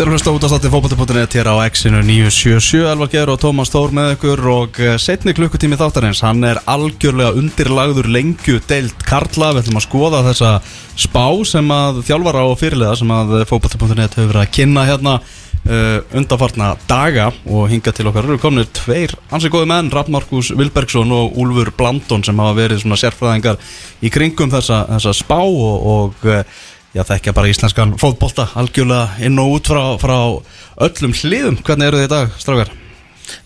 Þeir eru hlusta út að státti fókbalti.net hér á X-inu 977 Elvar Geir og Tómas Þór með ykkur og eh, setni klukkutími þáttarins hann er algjörlega undirlagður lengju deilt Karla, við ætlum að skoða þessa spá sem að þjálfara og fyrirlega sem að fókbalti.net hefur verið að kynna hérna uh, undarfarna daga. Og hinga til okkar eru komnir tveir ansið góði menn, Rapp Markus Vilbergsson og Úlfur Blandon sem hafa verið svona sérfræðingar í kringum þessa, þessa spá og, og uh, Já, þekkja bara íslenskan fótbolta algjörlega inn og út frá, frá öllum hliðum. Hvernig eru þið í dag, strákar?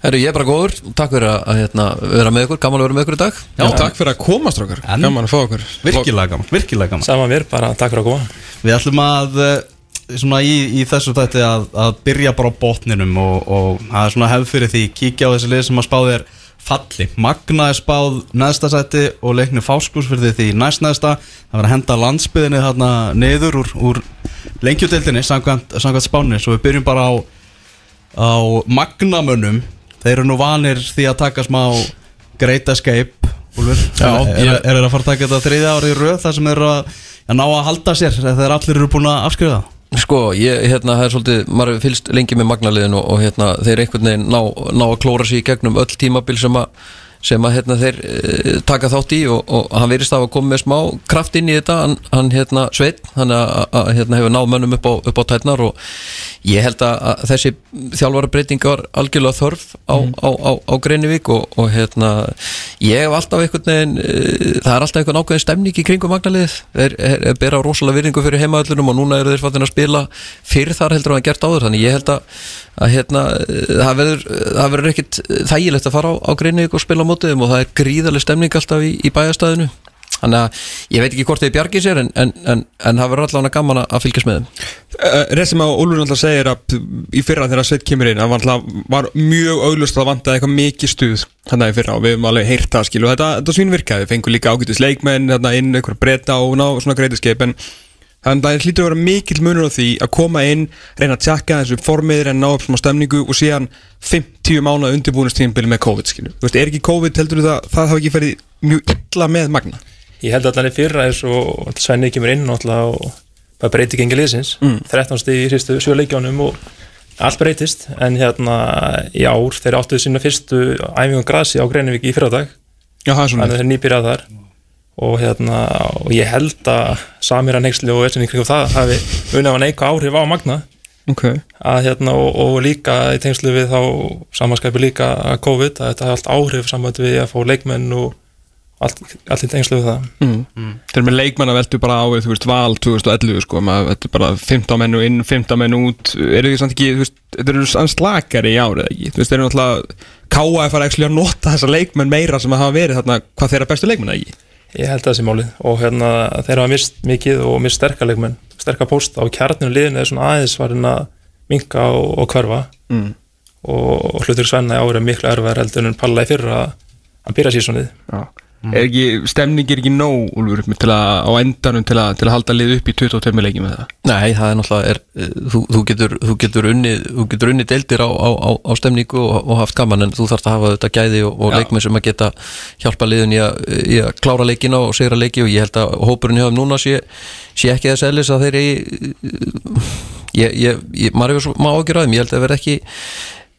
Herru, ég er bara góður, takk fyrir að, að hérna, vera með ykkur, gaman að vera með ykkur í dag Já, takk fyrir að komast okkar En- Gaman að fá okkur Virkilega gaman, virkilega gaman. Saman mér, bara takk fyrir að koma Við ætlum að, eh, svona í, í þessu þætti að, að byrja bara á botninum og, og það er svona hefð fyrir því, kíkja á þessi lið sem að spáði er falli. Magna er spáð neðsta sæti og leikni fáskús fyrir því næst neðsta. Það verður að henda landsbyðinni þarna niður úr, úr lengjudeildinni samkvæmt, samkvæmt spáni, svo við byrjum bara á á magnamönnum þeir eru nú vanir því að taka smá Great Escape Úlfur, er, er að fara að taka þetta þriðja árið röð þar sem þeir eru að, að ná að halda sér þegar allir eru búin að afskrifa það Sko, ég, hérna, það er svolítið, maður fylgst lengi með magnaliðin og, og hérna, þeir einhvern veginn ná, ná að klóra sig í gegnum öll tímabil sem að sem að hérna, þeir e, taka þátt í og, og hann verist að koma með smá kraft inn í þetta, hann, hann hérna sveit, hann að, hérna, hefur náð mönnum upp á, upp á tætnar og ég held að, þessi þjálfara breyting var algjörlega þörf á, á, á, á Greinivík og, og hérna ég hef alltaf einhvern veginn e, það er alltaf einhvern ákveðin stemning í kringum magnaliðið þeir er, er bera rosalega virðingu fyrir heimaöllunum og núna eru þeir fattin að spila fyrir þar heldur en að gert áður. Þannig ég held að, að hérna, eh, það verður það verður ekkit þægilegt að fara á, á Greinivík og spila á mótiðum og það er gríðarlega stemning alltaf í, í bæjastæðinu þannig að ég veit ekki hvort þeir bjargi sér en, en, en, en það verður allavega gaman að- að fylgjast með þeim. Rétt sem að Úlfur náttúrulega segir að í fyrra þegar Sveit kemur inn hann var, var mjög auglust að vanta eitthvað mikið stuð þannig í fyrra og við höfum alveg heyrt það og þetta, þetta svín virkaði, við fengum líka ágætis leikmenn inn, einhver breyta og ná svona greitiskeip en þannig að það hlýtur að vera mikill munur á því að koma inn, reyna að tjekka þessu formið, reyna að ná upp svona stemningu og síðan 50 mánuða undirbúinustíðinbili með COVID skilu, þú veist, er ekki COVID heldur þú það, það hafa ekki ferið mjög illa með Magna? Ég held að allan er fyrra eins og Svenni kemur inn og bara breyti gengi liðsins. Mm. 13 stig í sístu sjö leikjánum og allt breytist. En hérna í ár þeir áttuðu sína fyrstu æfingum grasi á Greinivík í það er svona þannig að þeir nýbyrjað þar og hérna og ég held að Samir að neyksli og þessin ykkur það hafi unnað að neika áhrif á Magna. Ok. Að hérna og, og líka í tengslu við þá samanskæpi líka að COVID að þetta hafi allt áhrif saman við að fá leikmenn og allt, allt í tengslu við það. Mm. Þeir eru með leikmann að veldu bara á við, þú veist, val 2011 sko, maður veldu bara 15 menn inn, 15 menn út. Eru því samt ekki, þú veist, þeir eru sann slakari í árið ekki, þú veist, þeir eru náttúrulega er fara ekki að nota þessa leikmenn meira sem hafa verið þarna, hvað þeirra bestu leikmenn ekki Ég held að það sé málið. Og hérna þeir hafa mist mikið og mist sterkar leikmenn, sterkar pósta og kjarninu liðinu er svona aðeins farin að minka og, og hverfa. Mm. og, og hlutur Svenna árið er miklu erfæður heldur en Palla í fyrra að byrja sísonið. Já Er ekki, stemning er ekki nóg, Úlfur, til að, á endanum til að, til að halda lið upp í 22 leikjum með það Nei, það er náttúrulega er, þú, þú, getur, þú getur unnið þú getur unnið deildir á, á, á, á stemningu og, og haft gaman en þú þarfst að hafa þetta gæði og, og Já. leikmenn sem að geta hjálpa liðun í að, í að klára leikina og segra leiki og ég held að hópurinn hjá þeim núna sé, sé ekki þess eðlis að þeir eigi ég, ég, ég, maður hefur svo má ekki ræðum, ég held að það verði ekki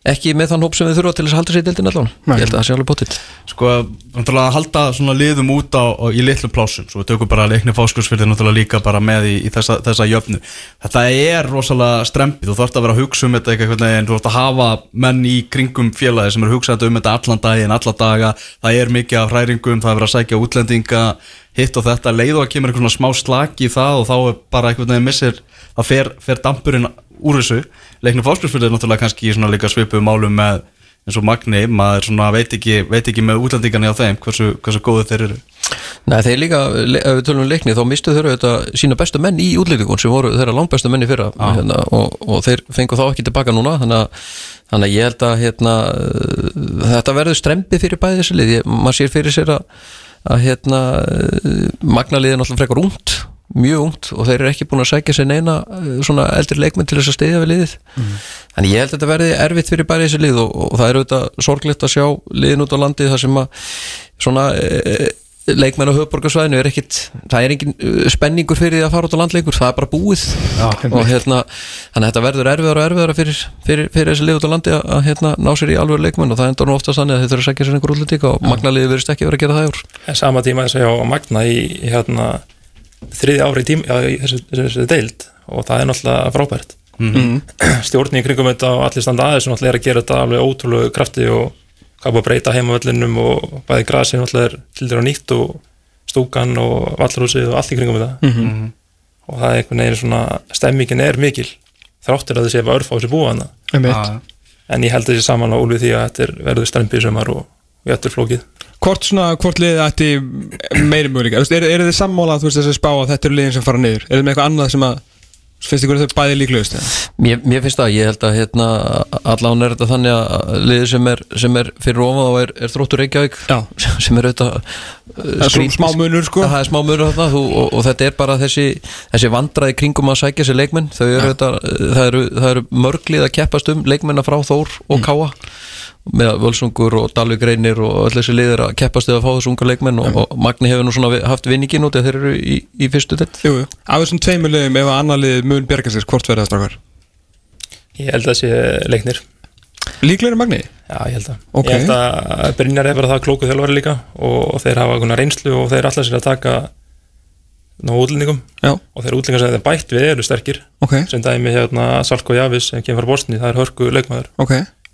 ekki með þann hóp sem við þurfa til þess að halda sér í deildin allan. Nei. ég held að það sé alveg bóttið Sko, náttúrulega að halda svona liðum út á, á í litlum plásum Svo við tökum bara leikni fáskursfyrði náttúrulega líka bara með í, í þessa, þessa jöfnu. Þetta er rosalega strempið. Þú þarfst að vera að hugsa um þetta eitthvað en þú þarfst að hafa menn í kringum félagi sem eru hugsað um þetta allan daginn, alla daga. Það er mikið af hræringum, það er verið að sækja útlendinga hitt og þetta, leið og að kemur eitthvað svona smá slaki í það og þá er bara einhvern veginn missir það fer, fer dampurinn úr þessu. Leiknum fáskursfyrði er náttúrulega kannski svona líka svipuð málum með eins og Magni, maður svona veit ekki, veit ekki með útlendingarni á þeim hversu, hversu góðu þeir eru. Nei, þeir líka, ef við tölum um leikni þá mistu þeir þetta sína bestu menn í útlýtingun sem voru þeirra langbæstu menn í fyrra hérna, og, og þeir fengu þá ekki tilbaka núna þannig að, þannig að ég held að hérna, uh, þetta verður strempi fyrir bæði þessi lið, maður sér fyrir sér að, að hérna, uh, er náttúrulega frekar ungt mjög ungt og þeir eru ekki búin að sækja sér neina eh, svona eldri leikmenn til þess að stiðja við liðið. Þannig ég held að þetta verði erfitt fyrir bæri þessi lið og, og það er auðvitað sorglegt að sjá liðin út á landið þar sem að svona e, leikmenn á höfborgarsvæðinu er ekkit það er engin eh, spenningur fyrir því að fara út á landleikur það er bara búið. Og hérna þannig að þetta verður erfiðar og erfiðar fyrir, fyrir, fyrir þessi lið út á landi að, að hérna, ná sér í alveg leikmenn og það endur nú oftast þannig að þeir þurfa að segja sér þriði ári í, tím, já, í þessu, þessu, deild og það er náttúrulega frábært. Stjórni í kringum þetta og allir standa aðeins náttúrulega er að gera þetta alveg ótrúlega krafti og að breyta heimavöllinum og bæði grasi náttúrulega er til dæra nýtt og stúkan og vallarhúsið og allt í kringum þetta. Og það er einhvern veginn svona stemmingin er mikil. Þráttur að þessi ef örf á þessi búa hana Einmitt. en ég held þessi saman á úlfið því að þetta er verður strempið og, og þetta er flókið Hvort hvort liðið ætti meiri Þú veist, eru er þið sammála þú veist þessi spá að þetta eru liðin sem fara niður er þið með eitthvað annað sem að finnst ykkur að þau bæði líklegust? Mér, mér finnst það, ég held að hérna, allan er þetta þannig að liðið sem er, sem er fyrir ofan þá er, er þróttur Reykjavík Já. sem er auðvitað uh, er smá munur, sko. það er smá munur þarna þú, og, og þetta er bara þessi, þessi vandraði kringum að sækja sér leikmenn þau eru auðvitað, það eru, það eru mörglið að keppast um leikmenna frá Þór og Mm. Með Völsungur og Dalvik Reynir og öll þessi liðir að keppast við að fá þessu unga leikmenn og, og Magni hefur nú svona haft vinningin út eða þeir eru í, í fyrstu delt Jú, af þessum tveimur liðum ef að annar lið mun bjarga sér, hvort verða það strákar? ég held að það sé leiknir. Líklegri Magni? Já, ég held að. Ok. Ég held að Brynjar er bara það klóku þjálfari líka og þeir hafa einhverja reynslu og þeir allar sér að taka ná útlendingum. Já, og þeir útlendingar sem þeir bætt við eru sterkir. Ok, sem dæmi hérna Salko Javis sem kemur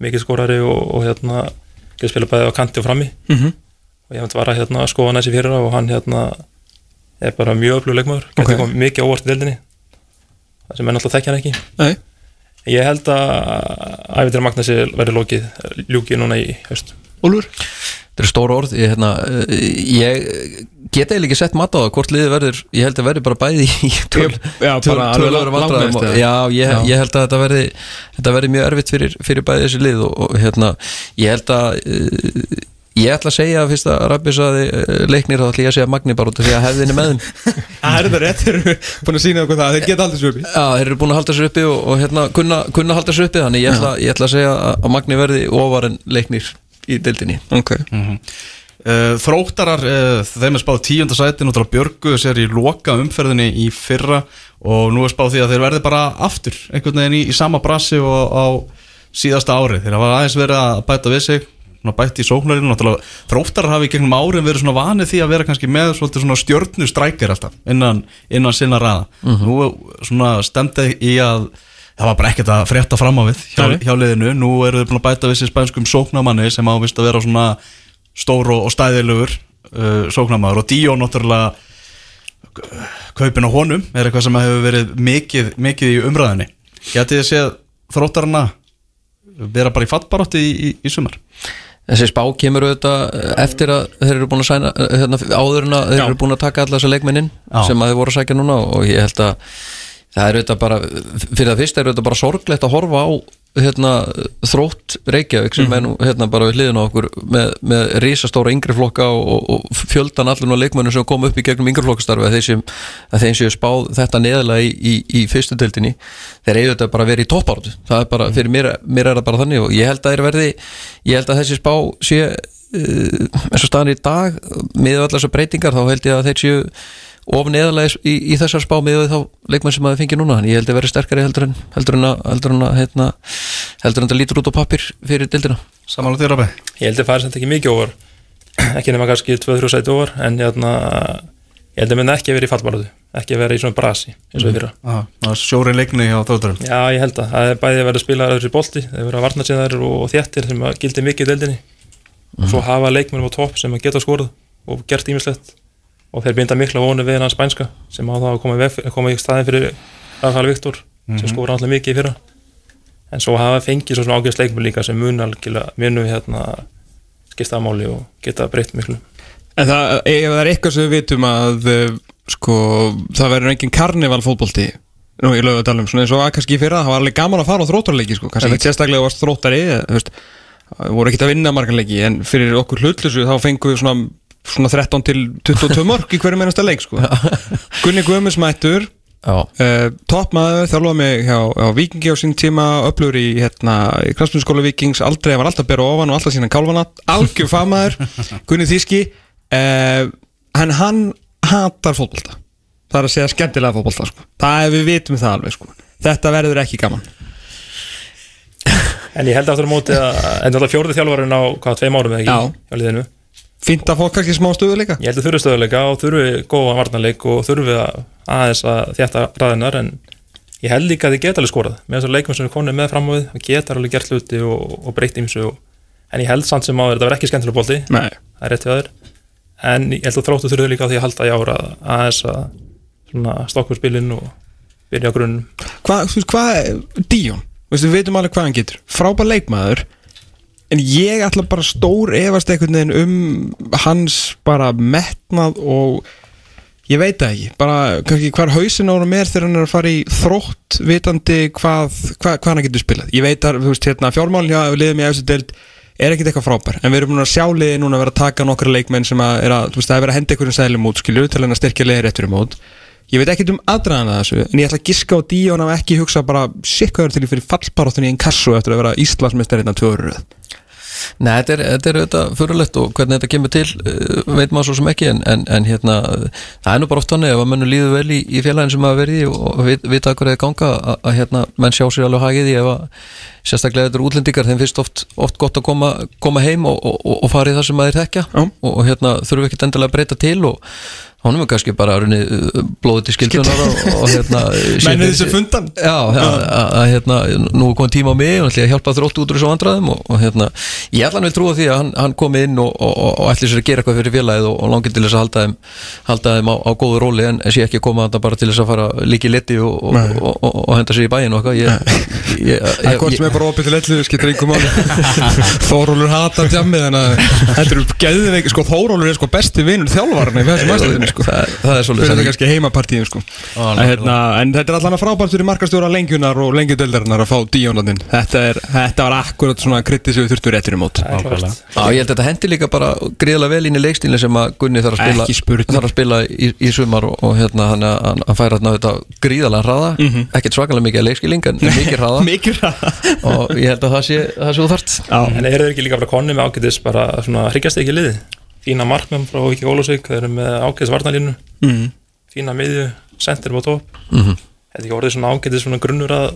mikið skórari og, og hérna getur spila bæði á kanti og frammi. Mm og ég hef var að hérna skoða næsi fyrir og hann hérna er bara mjög öflug leikmaður. Ok. getur komið mikið óvart í deildinni. Það sem er náttúrulega þekkja hann ekki. Nei, ég held að æfitir Magnasi verði lokið ljúkið núna í haust. Úlfur? Þetta er stór orð, ég, hérna, ég get eiginlega ekki sett mat á það hvort liðið verður, ég held að verði bara bæði í töl, Já, töl, bara alveg töluverðum lang- vandræðum. og-? Já, ég, Já. ég held að þetta verði þetta verði mjög erfitt fyrir, fyrir bæði þessi lið og, og hérna, ég held að uh, ég ætla að segja að fyrst að Rabbi saði uh, leiknir þá ætla ég að segja Magni bara út af því að hefðinni með þeim. Það er þetta rétt, þeir eru búin að sína okkur það, þeir geta aldrei svo uppi. Já, þeir eru búin að halda sér uppi og, og hérna, kunna, kunna halda sér uppi þannig ég ætla, ég ætla að segja að að Magni verði ofar en leiknir í deildinni. Ok, Uh, þróttarar, uh, þeim er spáð tíunda sæti náttúrulega björgu sér í loka umferðinni í fyrra og nú er spáð því að þeir verði bara aftur einhvern veginn í, í sama brassi og á síðasta ári. Þeir hafa aðeins verið að bæta við sig bætt í náttúrulega þróttarar hafi gegnum árin verið svona vanið því að vera kannski með svona stjörnu strækir alltaf innan, innan sinna ræða nú svona stemdi í að það var bara ekkert að frétta fram á við hjá, hjá liðinu, nú eru þeir búin að bæta við sér spænskum sóknamanni sem ávist að vera svona stór og, og stæðilegur uh, sóknamaður og Díó náttúrulega uh, kaupin á honum er eitthvað sem hefur verið mikið, mikið í umræðinni getið þið séð þróttarana vera bara í fattbarótti í, í, í sumar? Þessi spá kemur auðvitað eftir að þeir eru búin að sæna hérna, áður en að þeir eru búin að taka alla þessa leikmennin sem að þeir voru að sækja núna og ég held að það er auðvitað bara fyrir það fyrst er auðvitað bara sorglegt að horfa á hérna, þrótt Reykjavík sem er nú hérna bara við hliðina á okkur með, með risastóra yngri flokka og, og, og fjöldan allir nú leikmennum sem kom upp í gegnum yngri flokkastarfi að þeir sem, séu spáð þetta neðalega í, í, í fyrstu deildinni þeir eiga þetta bara að vera í toppáratu það er bara, fyrir mér, mér er það bara þannig og ég held að verði, ég held að þessi spá sé uh, eins og staðan í dag með allar þessar breytingar þá held ég að þeir séu of neðalega í, í þessar spá með þá leikmenn sem að þið fengi núna. Þannig ég held að vera sterkari heldur en heldur en að heldur en að heitna, heldur en að lítur út á pappir fyrir dildina Samanlega þér Rabbi ég held að það er samt ekki mikið óvar ekki nema kannski 2-3 sæti óvar en hérna ég held að minna ekki að vera í fallbaratu ekki að vera í svona brasi eins og við fyrra. Aha, það er sjórin leikni hjá þróttarum já ég held að það er bæði að vera að spila öðru í bolti þeir vera að og sem að gildi mikið í deildinni. Og svo hafa leikmennum á topp sem að geta skorað og gert ímislegt og þeir binda mikla vonu við hann spænska sem á það að koma í, staðin fyrir Rafael Viktor sem skora alltaf mikið í fyrra. En svo hafa fengið svo svona ágæðs leikmenn líka sem munu hérna skipta að máli og geta breytt miklu. En það, ef það er eitthvað sem við vitum að uh, sko, það verður engin karnival fótbolti nú í lögadalum, svona eins og að kannski fyrra það var alveg gaman að fara á þróttarleiki sko, kannski ekki sérstaklega varst þróttari þú veist, voru ekkert að vinna margar leiki en fyrir okkur hlutlusu þá fengum við svona svona 13 til 22 mörg í hverju mennasta leik sko. Gunni Guðmunds mættur uh, toppmaður, þjálfaði mig hjá, hjá Vikingi á sín tíma, öflugur í hérna, í kransmyndsskóla Vikings, aldrei var alltaf bera ofan og alltaf sína kálfana, algjör famaður Gunni Þíski uh, en hann hatar fótbolta það er að segja skemmtilega fótbolta sko. það er við vitum það alveg sko. þetta verður ekki gaman En ég held aftur á móti að En þetta fjórði þjálfarinn á hvað, tveim árum eða ekki Já. hjá liðinu fínt að fólk kannski smá stöðu líka Ég held að þurfi stöðuleika og þurfi góða varnarleik og þurfi að aðeins að þjætta ræðinar en ég held líka að þið geta alveg skorað. Með þessar leikum sem er konið með fram á við það geta alveg gert hluti og, og og, en ég held samt sem áður þetta verð ekki skemmtilega bolti. Nei. það er rétt við aður en ég held að þróttu þurfi líka á því að halda í ára aðeins að stokkur spilin og byrja á grunn. Hvað, þú veist, hvað Díón, við veitum alveg hvað hann getur. Frábær leikmaður en ég ætla bara stór efast einhvern veginn um hans bara metnað og ég veit það ekki, bara kannski hvar hausin ára mér þegar hann er að fara í þrótt vitandi hvað, hvað, hvað hann getur spilað. Ég veit að, hérna fjármálin hjá liðum í eftir deild er ekkit eitthvað frábær en við erum búin að sjá liði núna að vera að taka nokkra leikmenn sem að er að, veist, það er verið að henda einhverjum sæðlum út skilju til hann að styrkja liði réttur í mót. Ég veit ekkit um aðdraðan að þessu en ég ætla að giska á Díón að ekki hugsa bara sikkaður til í fyrir fallbaróttunni í einn kassu eftir að vera Íslandsmeistar innan tvöru Nei, þetta er, þetta er auðvitað fyrirlegt og hvernig þetta kemur til uh, veit maður svo sem ekki en, en, en hérna, það er nú bara oft þannig ef að mönnu líður vel í, í félagin sem að verði í og vit, vita hvað er að ganga að, að hérna, menn sjá sér alveg hagið í ef að sérstaklega þetta eru útlendingar þeim finnst oft, oft gott að koma, koma heim og, og, og fara í það sem að þeir þekkja og, og hérna, þurfum ekki endilega að breyta til og honum er kannski bara runni blóðið til skildunar og, og hérna sé Mennið þessu fundan. Að, að hérna, nú er komið tíma á mig og ætla að hjálpa þrótt út úr þessu vandræðum og, og hérna, ég ætla hann vil trúa því að hann, hann komi inn og, og, og ætli sér að gera eitthvað fyrir félagið og, langið til þess að halda þeim, halda þeim á, á góðu róli en sé ekki að koma þetta bara til þess að fara líki liti og, og, Nei. og, og, og henda sér í bæinn og eitthvað. Ég, ég, ég, Það er sem er bara opið til ellu, skiptir einhver máli. Þórólur hatar tjammið Þannig að Sko. Er það, það er svolítið þetta kannski heimapartíðin sko. En, hérna, en þetta er allan að frábært fyrir markastjóra lengjunar og lengjudeldarinnar að fá díónandinn þetta, er, þetta var akkurat svona krytti sem við þurftum réttur í mót. Það er klárt. Já, ég held að þetta hendi líka bara gríðlega vel inn í leikstílinn sem að Gunni þarf að spila, þarf að spila í, í sumar og, og hérna hann, hann, hann færa hérna þetta gríðalega hraða. Mhm. ekkert svakalega mikið leikskíling en mikið hraða. Og ég held að það sé það sé úþart En eru þeir ekki líka bara konni með ágætis bara svona hryggjast ekki liði fína markmenn frá Viki Ólásvík þeir eru með ágætis varnalínu mm. fína miðju, sendir á topp mm Þetta ekki orðið svona ágætis svona grunnur að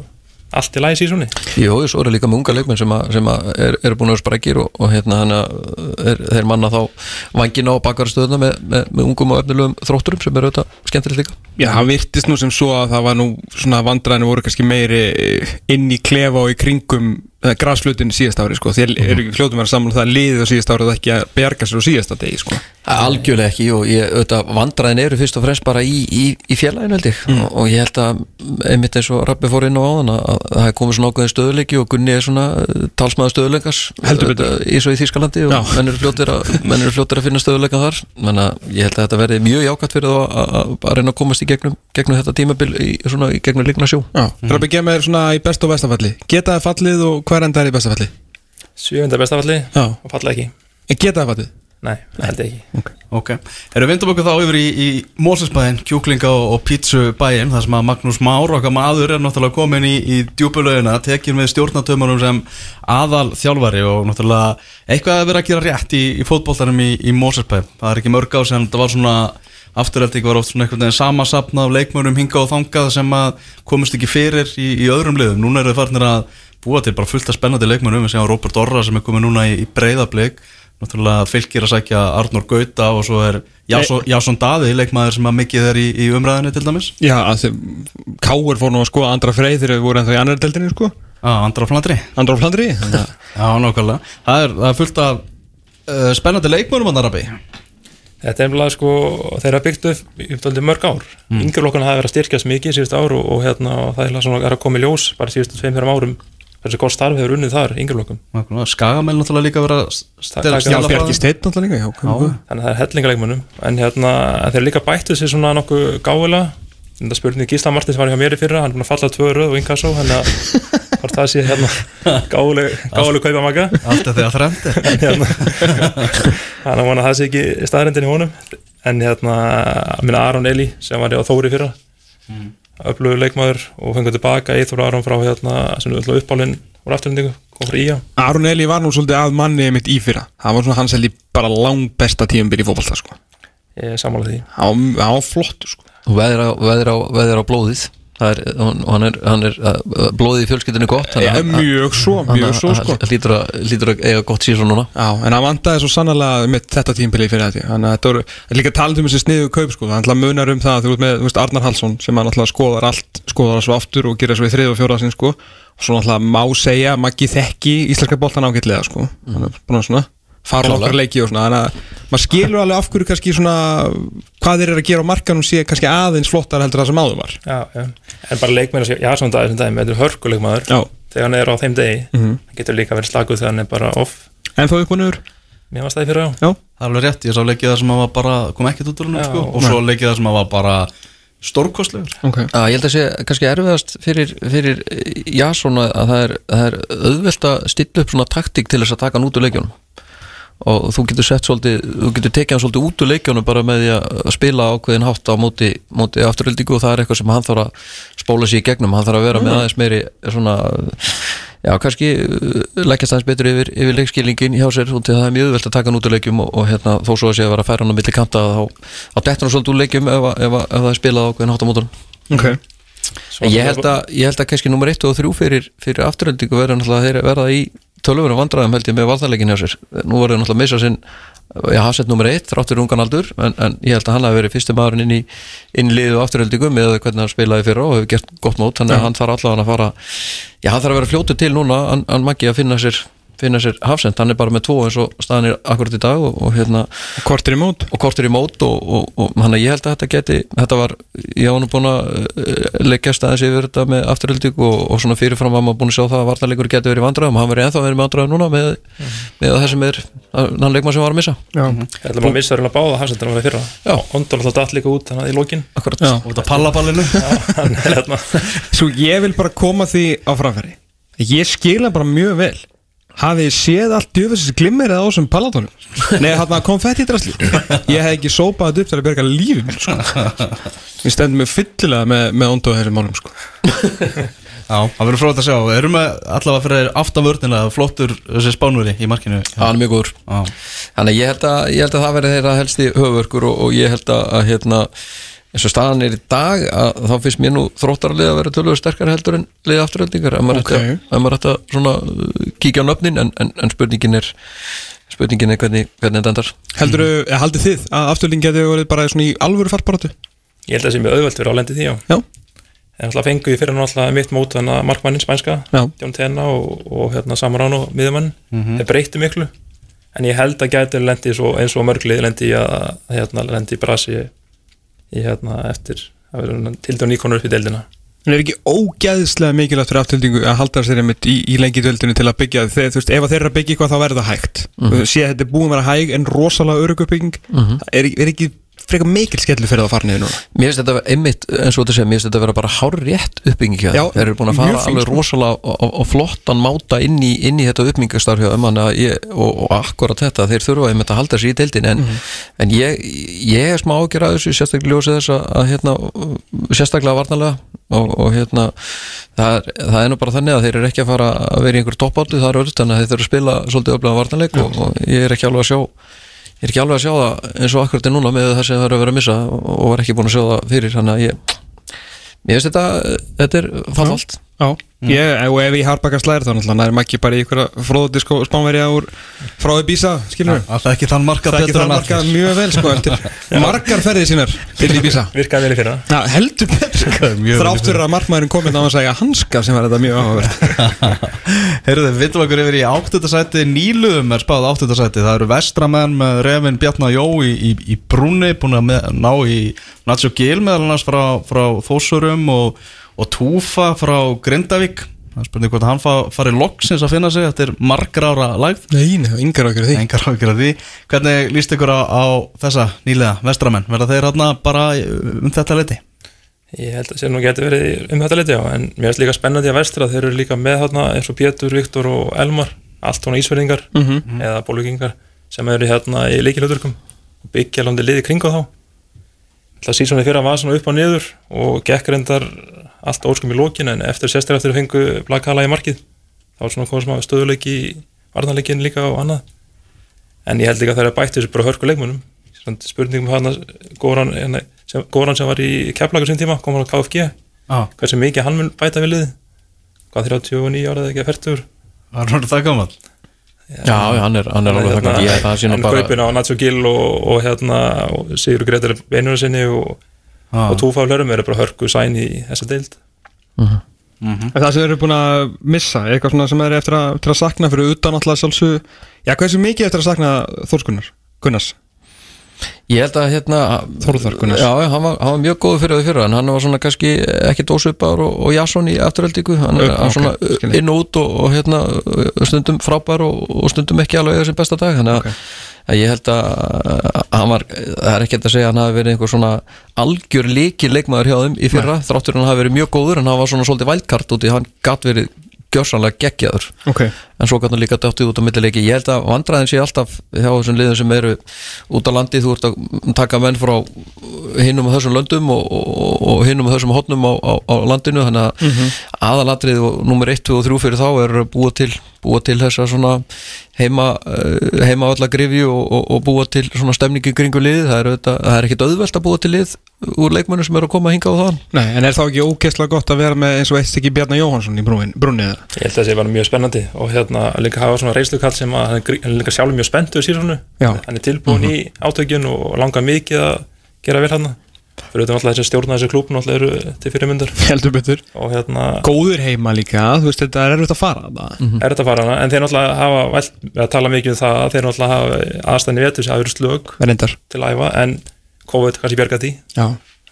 allt í læs í svonni Jú, svo eru líka með unga leikmenn sem, að, sem að er, eru búin að sprækir og, og hérna hann er, þeir manna þá vangina á bakvarstöðuna með, með, með ungum og efnilegum þrótturum sem eru auðvitað skemmtilegt líka. Já, það virtist nú sem svo að það var nú svona vandræðinu voru kannski meiri inn í klefa og í kringum eða grasflutin síðast ári sko. Þér eru ekki fljótum að saman um það að liðið á síðast ári og ekki að berga sér á síðasta degi sko. Algjörlega ekki og ég, auðvitað, vandræðin eru fyrst og fremst bara í, í, í félaginu held ég. Og, og ég held að einmitt eins og Rappi fór inn á áðan að, að það er komið svona ákveðin stöðuleiki og Gunni er svona uh, talsmaður stöðuleikas Heldur betur. í Þýskalandi og menn eru fljótir að, menn eru fljótir að finna stöðuleika þar. Menn að ég held að þetta verði mjög jákvæmt fyrir þá að, að, að reyna að komast í gegnum, gegnum þetta tímabil í, svona, í gegnum líkna sjó. Mm. Rabbi Gemma er svona í best og vestafalli Geta það fallið og hvað er enda er í bestafalli? Sjöfunda bestafalli Já, og falla ekki. En geta það fallið? Nei, það held ekki. Ok, erum við vindum okkur þá yfir í, í Mósesbæðin, kjúklinga og, og pítsubæðin þar sem að Magnús Már, okkar maður er náttúrulega komin í, í djúpulögina tekið með stjórnatömmunum sem aðal þjálfari og náttúrulega eitthvað að vera að gera rétt í, í fótboltanum í, í Mósesbæðin, það er ekki mörg á sem þetta var svona afturhaldið var oft svona einhvern veginn samasapna af leikmönum hinga og þangað sem að komist ekki fyrir í, í öðrum liðum, núna eru þau farnir að búa til bara fullt af spennandi leikmönum við séum Robert Orra sem er komið núna í, í breyðablík náttúrulega fylgir að sækja Arnur Gauta og svo er Jásson, Daði leikmaður sem að mikið er í, í umræðinni til dæmis. Já, Káur fór nú að skoða andra freyð þegar við vorum ennþá í annar deildinni sko. Á Andra Flandri. Andra Flandri Já, nákvæmlega. Það er, það er fullt af uh, spennandi leikmönum að Narabi Þetta er umlega sko, þeir hafa byggt upp í upptaldi mörg ár. Mm. Yngjurlokkana hafa verið að styrkjast mikið síðust ár og, og hérna, og það er, að koma í ljós bara síðustu tveim fyrir árum hversu góð starf hefur unnið þar, yngjurlokkum. Skagamæl náttúrulega líka vera Taka- Já, Bjarki Steinn náttúrulega líka Já, já. Þannig að það er hellingalegmunum. En hérna, en þeir líka bættu sér svona nokkuð gáðulega. Þetta spurning Gísla Martins var hjá mér í fyrra, hann er búin að falla tvö röð og inkasso, þannig að þá hvort það sé hérna gáleg kaupa maka Allt er því að þrendi hérna. þannig að að það sé ekki staðrendin í honum en hérna, minna Aron Eli sem var á Þóri fyrra mm. Öflugur leikmaður og fengur tilbaka Eithor Aron frá hérna sem er uppálinn úr afturlendingu, kom frá Ía Aron Eli var nú svolítið að manni mitt í fyrra Það var svona hans held ég bara lang besta tíumbil í fótbolta sko. ég er sammála því Hann var- flottur sko. og veðir á, veðir á, veðir á blóðið það er, hann, hann er, hann er uh, blóðið í fjölskyldinu gott ja, Mjög svo, hann- mjög svo hann- sko. hann hlýtur að, eiga gott síðan núna Já, en hann vandaði svo sannlega með þetta tímpili fyrir þetta Þannig að þetta er líka talað um þessi sniðu kaup sko. Þannig að munar um það, þú veist með þú veist, Arnar Hallsson sem hann alltaf skoðar allt skoðar það svo aftur og gerir svo í þrið og fjóra sinn sko. og svo alltaf má segja Maggi þekki íslenska boltan ágætlega sko. Þannig að bara svona fara á okkar leiki og svona Þannig að maður skilur alveg af hverju kannski svona hvað þeir eru að gera á markanum sé kannski aðeins flottar heldur það sem áður var. Já, já. en bara sem, já svona dag þessum daginn, þetta er hörkuleikmaður. Já, þegar hann er á þeim degi, Mhm. hann getur líka verið slaguð þegar hann er bara off. En og niður? Mér var stæði fyrir á Já, Það er alveg rétt, ég sá leikið það sem að var bara kom ekkert út úr Já. sko, og svo leikið það sem að var bara stórkostlegur. Ok. Já, ég held að sé kannski erfiðast fyrir, fyrir já svona að það er, það er og þú getur sett svolítið, þú getur tekið hann svolítið út úr leikjónum bara með því að spila ákveðin hátt á móti, móti afturöldingu og það er eitthvað sem hann þarf að spóla sér í gegnum, hann þarf að vera með aðeins meiri svona, já kannski uh, leggjast aðeins betur yfir, yfir leikskilningin hjá sér það er mjög auðvelt að taka hann út úr leikjum og, og hérna, þó svo að sé að vera að færa hann á milli kanta dettur hann svolítið úr leikjum ef, ef, ef það er spilað ákveðin hátt á mótunum. Ok, Svo Ég held að, ég held að kannski nummer 1 og 3 fyrir, fyrir afturöldingu verða verða í tölvöru vandræðum held ég með valdalegin hjá sér. Nú voru náttúrulega að missa sinn já, hasett nummer 1, þráttur ungan aldur en, en ég held að hann hafi verið fyrstu maðurinn inn í inn í liðu afturöldingu með hvernig hann spilaði fyrir og hefur gert gott mót þannig að hann þarf allavega að fara já, hann þarf að vera fljótu til núna hann, hann maggi að finna sér finna sér hafsend, hann er bara með tvo eins og staðan er akkurat í dag og, og hérna kortir í mót? Og kortur í mót og, og, og þannig að ég held að þetta geti þetta var, ég var nú búin að uh, leggja staðins yfir þetta með afturölding og, og svona fyrirfram var maður búin að sjá það að vartarleikur geti verið í vandræðum, hann verið ennþá verið með vandræðum núna með, með það sem er hann leikmann sem var að missa. Já, Ég ætla bara að missa hérna báða hafsendur að vera fyrra. Já. Ondon alltaf datt líka út þannig að í Já. og þetta pallaballinu Ég Ég Hafið séð allt djöfisins glimmerið á þessum pallatónum? Nei, hann var konfetti drasli Ég hef ekki sópað þetta upp til að berga minn sko. Við stendum mig fyllilega með, með ondu á þessum málum sko. Já, það verður fróðið að sjá Við erum með allavega fyrir aftavörnilega flottur þessi spánveri í markinu hann er mjög góður Já, þannig að ég held að, ég held að það verði þeirra helsti höfverkur og, og ég held að, að hérna, eins og staðan er í dag að þá finnst mér nú þróttaralið að vera tölvöðu sterkar heldur en liðið afturöldingar ef maður Ok. ætti að- að svona uh, kíkja á nöfnin en, en, en spurningin er spurningin er hvernig, hvernig þetta endar. Heldur mm. haldið þið að afturling geti verið bara svona í alvöru fartbaratu? Ég held að það sé mjög auðvelt fyrir álendi því já. Já, En alltaf fengu ég fyrir hann alltaf mitt mót þannig að markmannin spænska Jón Tenna og, og hérna Samarán og miðjumann þeir breyttu miklu. En ég held að gæti lendi svo, eins og mörglið lendi í að að, hérna, lendi í brasi í hérna eftir að vera til dæmis nýkonur upp í deildina En er ekki ógæðislega mikilvægt fyrir afturhaldingu að halda sér einmitt í, í lengi döldinu til að byggja þegar, þú veist, ef að þeir eru að byggja eitthvað þá verður það hægt mm -hmm. sé að þetta er búin að vera hæg en rosalega öruguppbygging mm -hmm. er, er ekki frekar mikil skellu fyrir það að fara niður núna Mér finnst þetta einmitt, eins og þetta segja, mér finnst þetta að vera bara hár rétt uppbyggingi hjá Já, þeim. Þeir eru búin að fara alveg sko. rosalega og, flottan máta inn í, inn í þetta uppbyggingastarf hjá þeim þannig að ég, og, og akkurat þetta, þeir þurfa einmitt að halda sér í deildin en, Mhm. en ég, ég er smá ágjör að þessu sérstaklega ljósið þess að, hérna, sérstaklega varnalega og, og hérna það er, það er nú bara þannig að þeir eru ekki að fara að vera í einhver toppáttu, það er öll þannig að þeir þurfa að spila svolítið ég er ekki alveg að sjá það eins og akkurat er núna með það sem það eru að vera að missa og, var ekki búin að sjá það fyrir þannig að ég ég veist þetta, þetta er fallalt Já, ég, og ef ég harbakar slæðir þá náttúrulega næri maður ekki bara í ykkur fróðdisko spánverja úr frá Ibiza, skilur við alltaf ekki þann marka Það er ekki það markað mjög vel sko eftir margar ferðið sínar til Ibiza. Virkaði vel í fyrra. Já, heldur betur. Í Þráttur að markmaðurinn komið á að segja hanska sem var þetta mjög áhugavert. Heyrðu, við vindum okkur yfir í áttundasæti Nýluðum er spáð áttundasæti Það eru vestramenn með Revin Bjarnar Og, Túfa frá Grindavík Það spurning hvort hann fa, farið loksins að finna sig Þetta er margra ára lægð Nei, nei, yngar því ákjör að því Hvernig líst ykkur á, á þessa nýlega vestramenn? Verða þeir hérna bara um þetta leiti? Ég held að sér nú geti verið um þetta liti á en mér finnst líka spennandi að vestra þeir eru líka með þarna eins og Pétur, Viktor og Elmar allt svona ísverðingar Mhm. eða bólugingar sem eru hérna í leikilhauturkum og byggja landi liði kring á þá Það síðan fyrra var svona upp og niður og gekk reyndar allt óskum í lókin en eftir sérstaklega eftir að fengu blakala í markið. Þá var svona komið smá stöðuleiki í varnarleikin líka og annað. En ég held líka að það er bætt þessu bara hörku leikmunum spurningum hann Góran, hérna, sem, Góran sem var í keflagur sín tíma kom hann á KFG Já, hversu mikið hann mun bæta við liði hvað 39 ára eða ekki að fertur það er náttúrulega það gaman Já, já, hann er, hann er alveg þakka Ég held að það en bara kaupin á Nacho Gill og, og hérna og Sigur Gretar Beinur sinni og, Já. og túfaflörum eru bara hörku sæn í þessa deild. En það sem þeir eru búin að missa, eitthvað svona sem er eftir að, eftir að sakna fyrir utan alltaf sjálfsög Já, hversu mikið eftir að sakna Þórskunnar, Gunnars Ég held að hérna Þórðar Gunnars. Já, hann var, hann var mjög góður fyrir því fyrir en hann var svona kannski ekki dósvipaður og, og Jasson í afturöldingu hann er Ok, okay, svona skil ég. inn og út og, og hérna stundum frábær og, og stundum ekki alveg eða sem besta dag þannig að, að ég held að, hann var, það er ekki að segja að hann hafi verið einhver svona algjör líki leikmaður hjá þeim í fyrra, þráttur hann hafi verið mjög góður en hann var svona svolítið vældkart út í hann gatt verið gjörsanlega geggjaður. Ok, en svo kannu líka dættið út á millileiki. Ég held að vandræðin sé alltaf hjá þessum liðum sem eru út á landi. Þú ert að taka menn frá hinnum á þessum löndum og, og, og hinnum á þessum hotnum á, á, á landinu. Þannig að mm -hmm. aðalatrið og nummer 1, 2 og 3 fyrir þá er búa til, búa til þessa svona heima, eh, heima alla grifju og, og, og búa til svona stemningi kringu lið það er, auðvitað, það er ekkit auðvelt að búa til lið úr leikmennu sem eru að koma að hinga á þann nei, en er þá ekki ógeðslega gott að vera með eins og eitt stykki Bjarnar Jóhansson í eða? ég held að það sé bara mjög spennandi og hérna líka hafa svona reynslukall sem að hann líka sjálfur mjög spenntur síðan. Já. hann er tilbúin í átökjun og langar mikið að gera vel hann fyrir auðvitað alltaf þessi stjórna þessi klúbun alltaf eru til fyrirmyndar. Heldur betur. Og hérna Góður heima líka, þú veist, þetta er erfitt að fara það er þetta að fara hana en þeir náttúrulega hafa vælt, að tala mikið um það að þeir náttúrulega hafa aðstæðni vetur sem hafa verið slög Verðindar til að æfa en COVID kannski bjarga því. Já,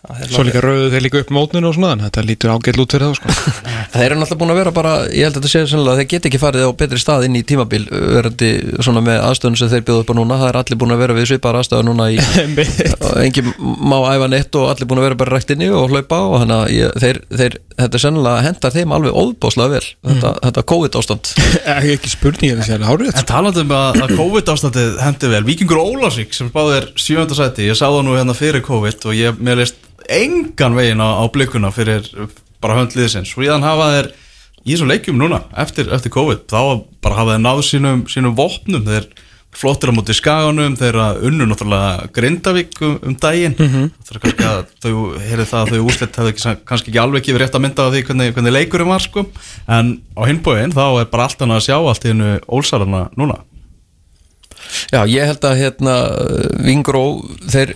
svo náttúrulega- líka rauðu þeir líka upp mótninu og svona en þetta lítur ágætt út fyrir það sko. Það eru náttúrulega búin að vera bara, ég held að þetta sé að þeir get ekki farið á betri stað inn í tímabil verandi svona með aðstöðun sem þeir bjóðu upp á núna. Það er allir búin að vera við svipar aðstöðu núna í, og engin má æfa neitt og allir búin að vera bara ræktinni og hlaupa og þannig að ég, þeir, þeir, þetta sennilega hendar þeim alveg óðbáslega vel þetta, þetta COVID ástand Ekki ekki spurning talandi um að, engan veginn á, á blikuna fyrir bara höndliðisins og ég þann hafa þeir í þessum leikjum núna eftir, eftir COVID þá bara hafa þeir náð sínum, sínum vopnum. Þeir flottir á móti skaganum þeir að unnu náttúrulega Grindavík um, um daginn. Það er kannski að þau heyrið það að þau úslit hefðu ekki, kannski ekki alveg verið rétt að mynda á því hvernig, hvernig leikurum var sko. En á hinbóin þá er bara allt annað að sjá allt í hennu ólsarana núna Já, ég held að hérna Vingró, þeir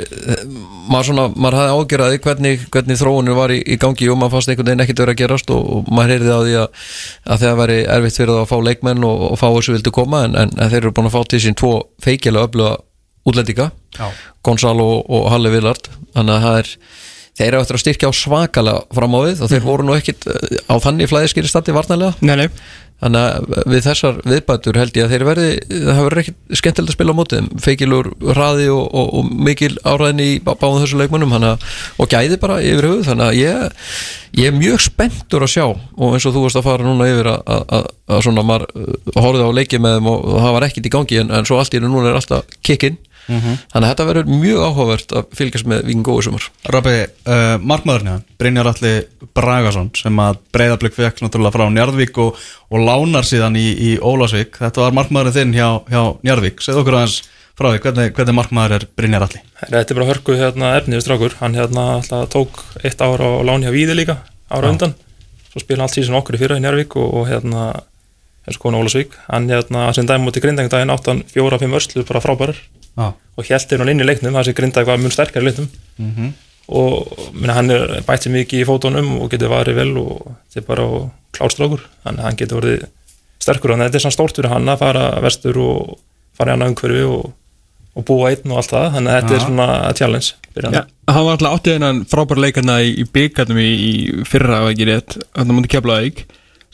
maður svona, maður hafði ágjörði hvernig, hvernig þróunir var í, í gangi og maður fannst einhvern veginn ekkert verið að gerast og, og maður heyrði á því að, að það væri erfitt fyrir það að fá leikmenn og, og fá þessu vildu koma en, en, en þeir eru búin að fá til sín tvo feikilega öfluga útlendinga. Gonzalo og, og Halle Villard þannig að það er þeir eru eftir að styrkja á svakalega fram á við og þeir voru nú ekkit eh, á þannig flæðiskeri standi varnarlega. Nei, nei, Þannig að við þessar viðbætur held ég að þeir verði, það verður ekkit skemmtilegt að spila á mótið, feikilur hraði og, og, og mikil áræðin í bá- báðum þessu leikmönnum og gæði bara yfir höfuð, þannig að ég, ég er mjög spenntur að sjá og eins og þú varst að fara núna yfir að, að, að, að svona maður uh, horfið á leikið með þeim og, það var ekkit í gangi en, en svo allt í núna er alltaf kikkinn, þannig að þetta verður mjög áhugavert að fylgjast með Víking Góðu sumar. Rabbi, uh, markmaðurinn hérna, Brynjar Alli Bragason sem að breyðablík fekk náttúrulega frá Njarðvík og, og lánar síðan í, í Ólasvík þetta var markmaðurinn þinn hjá, hjá Njarðvík. Segð okkur aðeins frá því, hvernig, hvernig markmaður er Brynjar Alli? Þetta er bara hörku hérna efni við strákur. Hann hérna alltaf tók eitt ára á láni hjá Víði líka ára undan. Svo spila allt síðan okkur í fyrra í Njárvík og, og hérna eins og konu Ólasvík hann hérna sem dæmi múti grindægndaginn áttan fjóra-fimm örslu bara frábærar Já, og hjæltir hann inn í leiknum það sé grindæg var mun sterkari í leiknum. Og minna, hann er bætt sér mikið í fótunum og getur varið vel og þetta er bara klárstrákur þannig að hann getur verið sterkur. Að þetta er svona stórt fyrir hann að fara vestur og fara í annað umhverfi og, og búa einn og allt það. Þannig að þetta Já. er svona challenge fyrir hann. Hann var alltaf áttið hennan frábæra leikarna í, í byggarnum í, í fyrra ef ekki rétt, hann múti keflaðið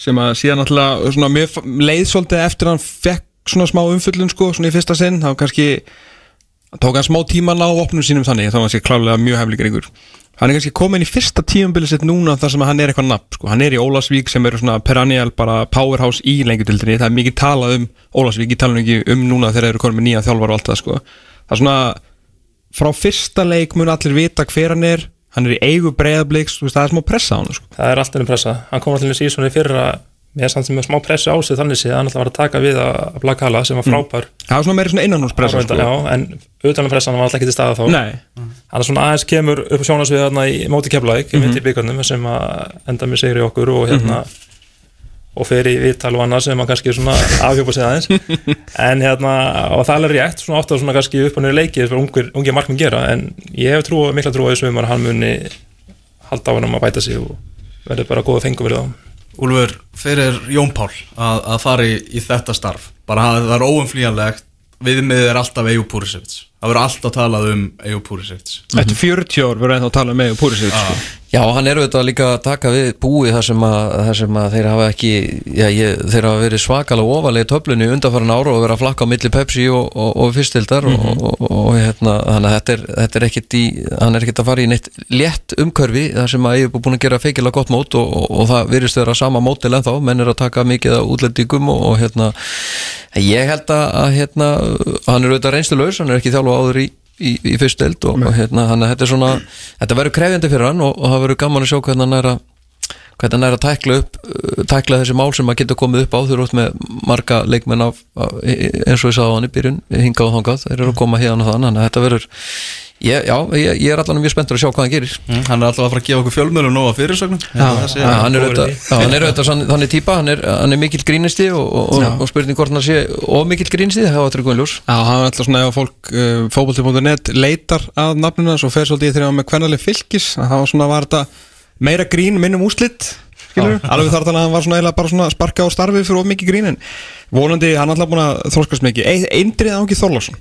sem að síðan alltaf leið svolítið eftir hann fekk svona smá umfyllun sko, svona í fyrsta sinn, þá kannski tók hann smá tíma að ná opnum sínum þannig þá var hann sér klálega mjög heflingur yngur hann er kannski komin í fyrsta tímabili sitt núna þar sem hann er eitthvað nafn sko. hann er í Ólasvík sem eru svona perennial bara powerhouse í lengjutildinni það er mikið talað um Ólasvík, nú ekki um núna þegar þeir eru komin með nýja þjálfar og allt það sko. það er svona frá fyrsta leik mun allir vita hver hann er hann er í eigu breyðabliks það er smá pressa á hann sko. það er alltaf um pressa hann kom alltaf í síðan í fyrra með samt sem með smá pressu á sig þannig sé að hann alltaf var að taka við að Blakala sem var frábær það er svona meira svona innanhúspressa sko. en utanum pressan var alltaf ekki til staða þá hann er svona aðeins kemur upp á sjónasvið þarna í móti keflaðik, mm. -hmm. í byggarnum sem að enda með sigri okkur og hérna og fer í viðtal og annað sem að kannski svona afhjópa sig aðeins en hérna, og það er rétt svona ofta svona kannski upp á nýri leiki þess að ungir, ungir markminn gera, en ég hef trú, mikla trú á þessum að hann muni halda á hann að bæta sig og verður bara góða fengu fyrir þá Úlfur, fyrir Jón Pál að, að fara í, þetta starf? Bara að það er óumflýjanlegt viðmiðið er alltaf Eyjú Púrisevits það verður alltaf talað um Eyjú Púrisevits eftir 40 ár verður ennþá að tala með Púrisevich sko. Já, hann er auðvitað líka að taka við búi þar sem að, þar sem að þeir hafa ekki já, ég, þeir hafa verið svakalega ofalega í töflunni undanfæran ára og verið að flakka á milli Pepsi og, og, og fyrstildar og, og, og hérna, þannig að þetta er, þetta er ekkit í, hann er ekkit að fara í neitt létt umkörfi þar sem að ég er búin að gera feikilega gott mót og, og, og það virðist vera sama mótil ennþá, menn er að taka mikið af útlendingum og, hann hann áður í í, í fyrst deild og, og hérna að þetta er svona, þetta verður krefjandi fyrir hann og, og það verður gaman að sjá hvernig hann er að hvernig hann er að tækla upp uh, tækla þessi mál sem að geta komið upp á þau eru út með marga leikmenn af, eins og ég sagði á hann í byrjun hingað og þangað, þeir eru að koma hérna þannig að þetta verður, ég, já, ég, ég er allan mjög spenntur að sjá hvað hann gerir. Mm, hann er alltaf að fara að gefa okkur fjölmjölum nóga fyrirsögnum. Hann er auðvitað, er þannig típa, hann er, hann er mikill grínisti og, og, og, og spurning hvort hann sé of mikill grínisti, það var tryggum ljós. Já, hann er alltaf svona ef fólk uh, fókbalti.net leitar að nafnuna svo fer svolítið þegar hann með kvennaleg fylgis að það var svona var þetta meira grín minnum úslitt alveg þar þannig að hann var svona eiginlega bara svona sparka á starfi fyrir of mikið grín en vonandi hann alltaf búin að þróskast mikið. Ein- Eindrið Ángi Þorlásson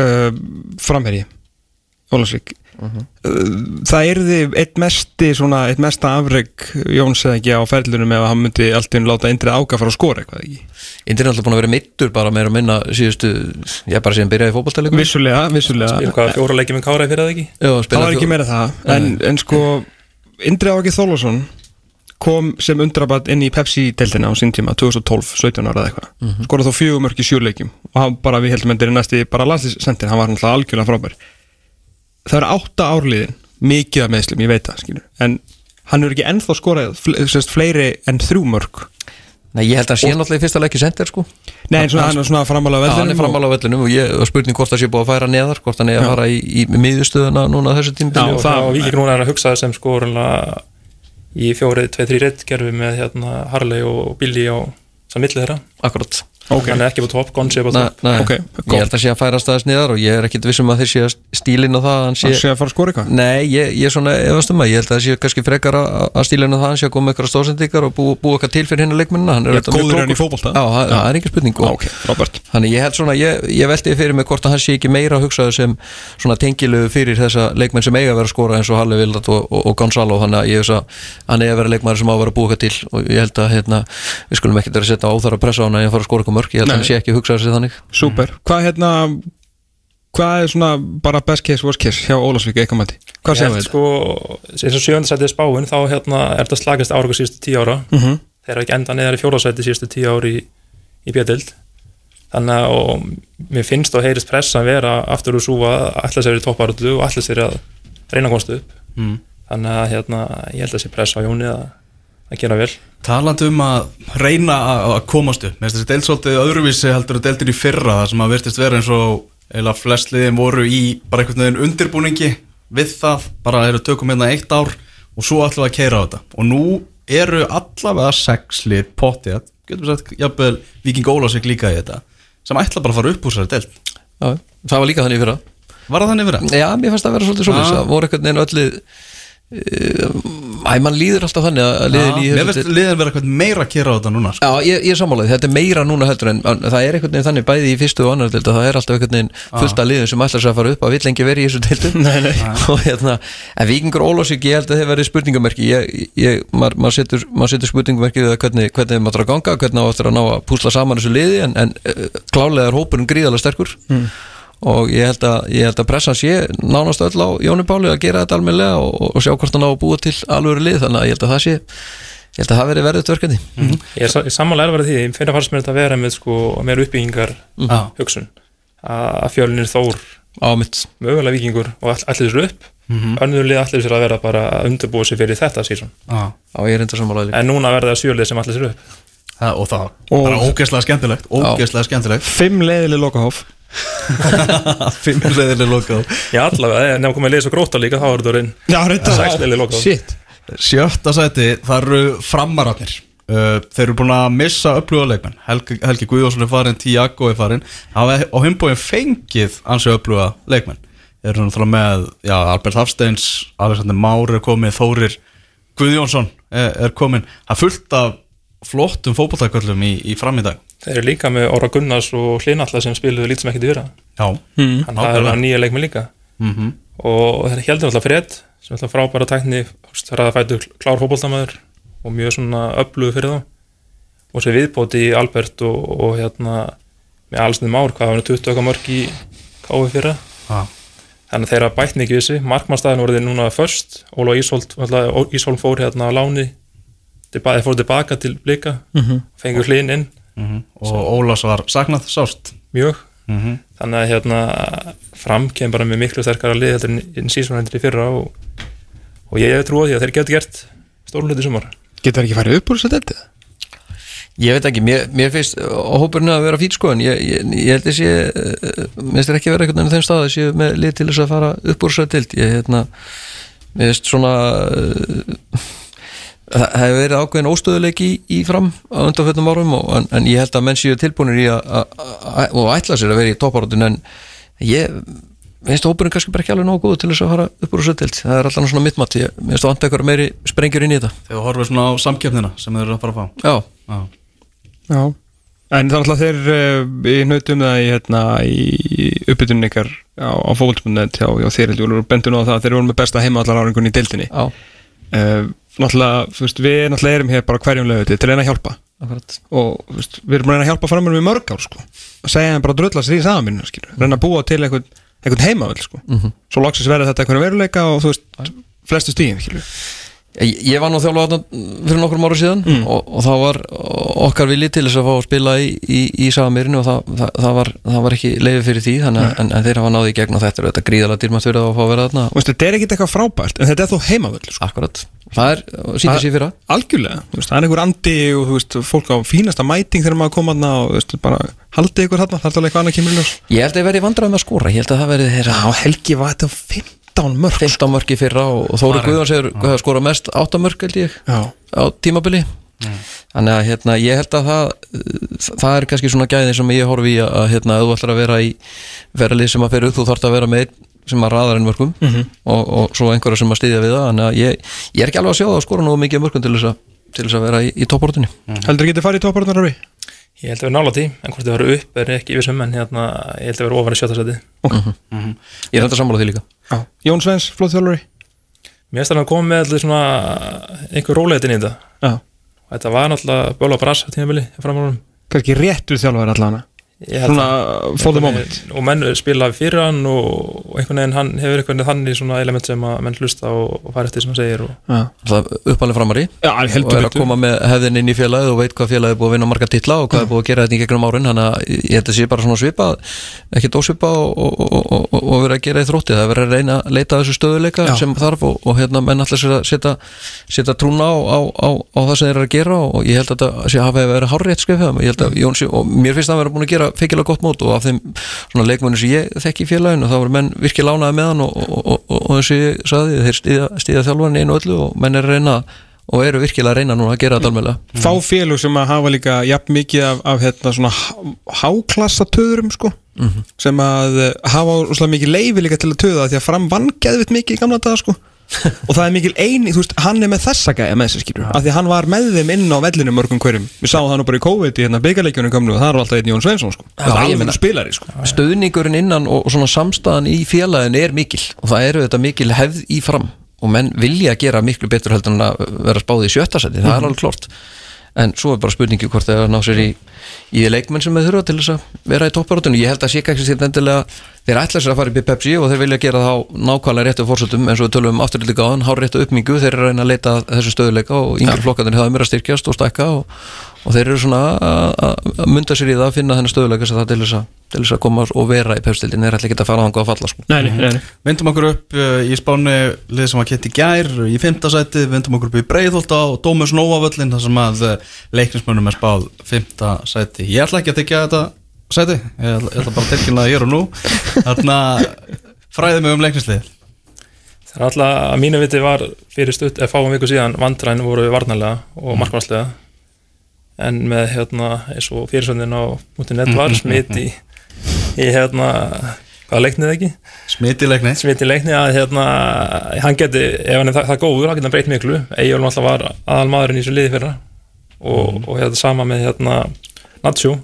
uh, framherji Ólasvík uh, það erði eitt mesti svona, eitt mesta afreg Jóns eða ekki á ferlunum ef hann myndi alltaf láta Eindrið Ága fara að skora eitthvað ekki? Indien er alltaf búin að vera mittur bara meira að minna síðustu, ég bara síðan byrjaði fótballtæleikum vissulega, vissulega. Spilum fjóra leiki með Kára fyrir það ekki? Það var ekki meira það. En, en sko Indri Áki Þólasson kom sem undrabat inn í Pepsi-deltina á sín tíma 2012, 17 ára eða eitthvað. Mm -hmm. skorað þó fjögum mörg í sjöleikjum og hann bara við heldum endur í næsti bara landslýsendir hann var náttúrulega algjörlega frábær. Það er átta árliðin mikið af meðslum, ég veit það skilur en hann er ekki ennþá skorað sérst, fleiri en þrjú mörg Nei, ég held að sé náttúrulega í fyrsta leiki sendir sko. Nei, en svona, hann er svona framála Já, hann er framála á vellinum og ég var spurning hvort það sé búið að færa neðar hvort hann er að fara í, í miðjustöðuna núna á þessu tímpili Já, og það- það, og Víking núna er að hugsa sem sko í fjórið, tveið, þrý reitt gerfi með hérna Harley og Billy á sem milli þeirra, akkurat Ok. hann er ekki på topp, er på Nei, topp nei, Ok, ég held að sé að færa staðis neðar og ég er ekkit vissum að þeir sé stílinn á það að hann sé hann sé að fara að skora eitthvað? Nei, ég, ég er svona efast um að ég held að það sé kannski frekar að, að stílinu það hann sé að koma eitthvað stóðsendingar og búa, búa eitthvað til fyrir hennar leikmennina. Hann er góður hann í. Já, það, er engin spurning og, ok, frábært. Þannig ég held svona, ég, ég velti fyrir mig hvort að hann sé ekki meira að hugsa sem svona tengilu fyrir þessa leikmenn sem eiga að vera að skora eins og Halle Vildat og, og, og Gonzalo. Þannig að ég veist að hann eiga að vera leikmenn sem á að vera að búa eitthvað til og ég held að hérna, við skulum ekkert vera að setja óþara pressa á hann að ég fara að skora eitthvað mörg, ég held að hann sé ekki að hugsa þessi þannig. Súper, hvað hérna hvað er svona bara best case, worst case hjá Ólasvík eitthvað mæti, hvað séum við? þetta? sko, eins og sjöndasætið spáin þá hérna er þetta slagast áraug síðustu tíu ára. Mm -hmm. þeir hafa ekki enda neðar í fjórðasæti síðustu tíu ári í, í bjödild þannig að og mér finnst og heyrist pressa að vera aftur úr súa allir sér í topparöldu og allir sér að reyna að komast upp. Mm. þannig að hérna, ég held að sé pressa á Jóni að, að gera vel. Talandi um að reyna að að komast upp. Finnst þessi deild svolítið öðruvísi heldur að deildin í fyrra þar sem að virtist vera eins og eða flest liðin voru í bara einhvern veginn undirbúningi við það, bara eru tökum hérna eitt ár og svo ætlum við að keira á þetta. Og nú eru allavega sex lið pottið, getum við sagt jafnvel Viking Ólásik líka í þetta sem ætla bara að fara upp úr sér deild. Já, það var líka þannig í fyrra. Var það þannig fyrra? Já, mér fannst það að vera svolítið svolítið það voru einhvern veginn öllu Æ, mann líður alltaf þannig að liðin liðin vera eitthvað meira að keira á þetta núna sko. Já, ég, ég er sammálaði, þetta er meira núna heldur en það er veginn þannig bæði í fyrstu og annar það er alltaf veginn fullt af liðum sem ætlar sér að fara upp að vill lengi verið í þessu nei. og hérna, en vikingur Ólásík ég held að þeir verið spurningamerki. Ég, ég, maður mað setur, mað setur spurningamerki við hvernig, hvernig þeim áttur að ganga, hvernig áttur að ná að púsla saman þessu liði en, en uh, klálega er hópurinn gríðalega sterkur og ég held að, ég held að pressan sé nánast öll á Jóni Páli að gera þetta almennilega og, og sjá hvort hann á að búa til alveg lið. Þannig að ég held að það sé ég held að það veri verið tverkandi Ég er, sa- ég er sammála erfara því, ég finna fannst mér þetta að vera með sko meira uppbyggingar Já. hugsun. Að fjölnir þór á mitt. mögulega vikingur og all, allir sér upp. Mm önnur lið allir sér að vera bara að undirbúa sér fyrir þetta sísón Já. á ég er enda sammálaði en núna verða það sjölið sem allir sér upp. Það- Og það. Og- bara ógeðslega skemmtilegt Ógeðslega skemmtilegt. Fimm leiðileg lokahóf Fimm leiðileg lokað. Já allavega, nefnum komið að lesa gróta líka þá er Sex leiðileg lokahóf. Shit. Sjötta sæti, það eru framararnir uh, Þeir eru búin að missa upplúða leikmenn. Helgi, Helgi Guðjónsson er farin, Tiago er farin hafa á himbóin fengið ansi upplúða leikmenn. Þeir eru náttúrulega með já, Albert Hafsteins, Alexander Már er komið Þórir Guðjónsson er, er komin Það er fullt af flottum fótballtæköllum í, í fram í dag Þeir eru líka með Óra Gunnars og Hlinalla sem spiluðu lítið sem ekkert í vera Já, Þannig að það nákvæmlega. er nýja leikmenn líka. Mm og þeir heldur alltaf Fred sem alltaf frábæra tækni það er að fætu klár fótboltamæður og mjög svona öflugu fyrir þá. Og sér viðbóti í Albert og, og hérna með allsnið már hvað var hann 20 okkar mörg í KV fyrra. Já. þannig að þeirra bætt mikið vissi markmannstæðin voruð núna först Óla Ísholt, alltaf, Ísholm fór hérna á láni. Þeir fór tilbaka til blika. Fengur hlinn inn Og Ólafs var saknað sást mjög. Mm þannig að hérna fram kemur bara með miklu sterkara lið heldur en sísonhendur í fyrra og, og ég hef trúið því að þeir getur gert stórluti sumar. Getur ekki farið upp úr þess að þetta? Ég veit ekki, mér, mér finnst hópurinn að vera fýt sko en ég, ég, ég held þessi minnst þér ekki vera einhvern veginn á þeim stað að séu með lið til þess að fara upp úr þess að tild ég hérna, mér finnst svona uh, það hefur verið ákveðin óstöðuleik í, í fram á undanfjöldum árum og, en, en ég held að menn séu tilbúinir í að að- að- og ætla sér að vera í topparóttin en ég finnst hópurinn kannski bara ekki alveg nógu góð til þess að fara upp úr þess að tild það er alltaf svona mittmatt, ég finnst að vanta eitthvað meiri sprengjur inn í þetta. Þegar þú horfir svona á samkeppnina sem þeir eru að fara að fá. Já, Já, Já. En það er alltaf þeir uh, í nautum það í, hérna, í uppbytunni ykkar á, á fólkspunnet hjá, hjá þér heldur og bendun á það að þeir voru með besta heima allar áringunni í deildinni. Já, uh, Náttúrulega, þú veist, við náttúrulega erum hér bara hverjum löguti til að reyna að hjálpa akkurat og þú veist, við erum að reyna að hjálpa framur með mörg ár sko. að segja þeim bara að drölla sér í saman skilur. reyna að búa til einhvern, einhvern heimavöld sko. svo loksins verða þetta einhvern veruleika og þú veist, flestu stíðin skilur. Ég, ég var nú þjálfa þarna fyrir nokkrum ára síðan og, og þá var okkar vilji til þess að fá að spila í, í, í Sagamirinu og það, það, það, var, það var ekki leiði fyrir því þannig að en, en þeir hafa náði í gegn og þetta er gríðalega dýrmætt fyrir það að fá að vera þarna Þú veist, þetta er ekkit eitthvað frábært en þetta er þó heimavöld sko. Akkurat, það er, sýndir sér fyrra algjörlega, þú veist, það er einhver andi og þú veist, fólk á fínasta mæting þegar maður koma þarna og þú veist, bara haldið ykkur þarna, það er alveg eitthvað annað kemur í ljós. Ég held að ég verið vandræðum að skóra, ég held að það verið þeirra Já, Helgi var þetta 15 mörg 15 mörki fyrra og, og Þóri Guðjóns hefur skórað mest 8 mörk held ég Já, á tímabili. Þannig að hérna, ég held að það það er kannski svona gæði sem ég horfi í að, að hérna, ef þú ætlar að vera í vera lið sem að fyrir þú þarft að vera með einn sem að raðar en mörgum og, og svo einhverja sem að stýðja við það þannig að ég, ég er ekki alveg að sjá það að skora nú mikið mörgum til þess að, til þess að vera í, í topportinni heldur getið farið í topparðunar við? Ég held að vera nála tí, en hvort þið verður upp er ekki yfir en hérna, ég held að vera ofan í sjötta seti ég er þetta sammála því líka. Já. Jón Svens, flóð þjálfari. Mér finnst að hann kom með allir svona einhver róleitin í þetta. Já. Og þetta var náttúrulega böla brass á tímabili framálunum Kannski réttur þjálfari allan Svona for the moment. og menn spila fyrir hann og, einhvern veginn hann hefur einhvern veginn þannig svona element sem að menn hlusta og, og fara eftir sem hann segir það uppalinn framari Já og er að koma með hefðin inn í félagið og veit hvað félagið er búið að vinna marga titla og hvað er búið að gera þetta í gegnum árin. Þannig að ég held að sé bara svona svipa ekki dósvipa og, og, og, og, og vera að gera í þrótti, það er verið að reyna að leita að þessu stöðuleika Já. sem þarf og, og hérna menn alltaf sér að setja, setja trúna á, á, á, á það sem þeir eru að gera og ég held að þetta sé að hafa verið hárrétt gera feikilega gott mót og af þeim svona leikmennu sem ég þekki í félaginu þá voru menn virkið lánaði með hann og, og, og, og, og eins og ég sagði þeir stíða, stíða þjálfarni einu og öllu og menn er reyna og eru virkilega að reyna núna að gera þetta alveg Fá félug sem að hafa líka jafn mikið af, af hérna svona há- háklassa töðurum sko sem að eh, hafa svona mikið leifi líka til að töða því að fram vann geðvitt mikið í gamla daga sko og það er mikil eini, þú veist, hann er með þessa gæja með þessi skilur, af því að hann var með þeim inn á vellinu mörgum hverjum, við sáum það nú bara í COVID í hérna byggarleikjunum komnu og það er alltaf einn Jón Sveinsson sko, það er alveg spilari sko. Stöðningurinn innan og, og svona samstæðan í félaginu er mikil. Og það eru þetta mikil hefð í fram. Og menn vilja gera miklu betur heldur en að vera spáði í sjötta seti, það er alveg klort en svo er bara spurningi hvort það er að ná sér í, í leikmenn sem þeir þurfa til þess að vera í topparótinu ég held að sé ekki sér endilega þeir ætla sér að fara upp í Pepsi og þeir vilja gera þá nákvæmlega réttu fórsöldum eins og við tölum um afturlítið gáðan, hár réttu uppmingu þeir eru að reyna að leita að þessu stöðuleika og yngri flokkarnir hafa mér að styrkjast og stækka og, og þeir eru svona að- að að mynda sér í það að finna þennan stöðuleika sem það til þess að, til þess að koma og vera í Pepsi-dildin þeir ætla ekki að fara þangað að falla sko. Nei, nei, nei, nei. Vindum okkur upp uh, í spáni lið sem var kett í gær í fimmtasæti, vindum okkur upp í Breiðholta og Dómus Nóavöllin þar sem að uh, leiknismönnum er spáð fimmtasæti Ég ætla ekki að tekja þetta sæti, ég ætla, bara að tilkynna það hér og nú. Þarna fræðið mig um leiknislið Það er alltaf að mínu viti var fyrir stutt, eða fáum viku síðan vandræn voru við varnarlega og markvarslega. En með hérna eins og fyrirsöndin á .net var smitt í, í hérna hvaða leiknið ekki? Smit í leikni. Smitt í leikni að hérna hann geti, ef hann er það, það góður, hann geti hann breytt miklu. Eyjólf alltaf var aðal maðurinn í þessu liði fyrra. Og, og hérna sama með hérna Natsjó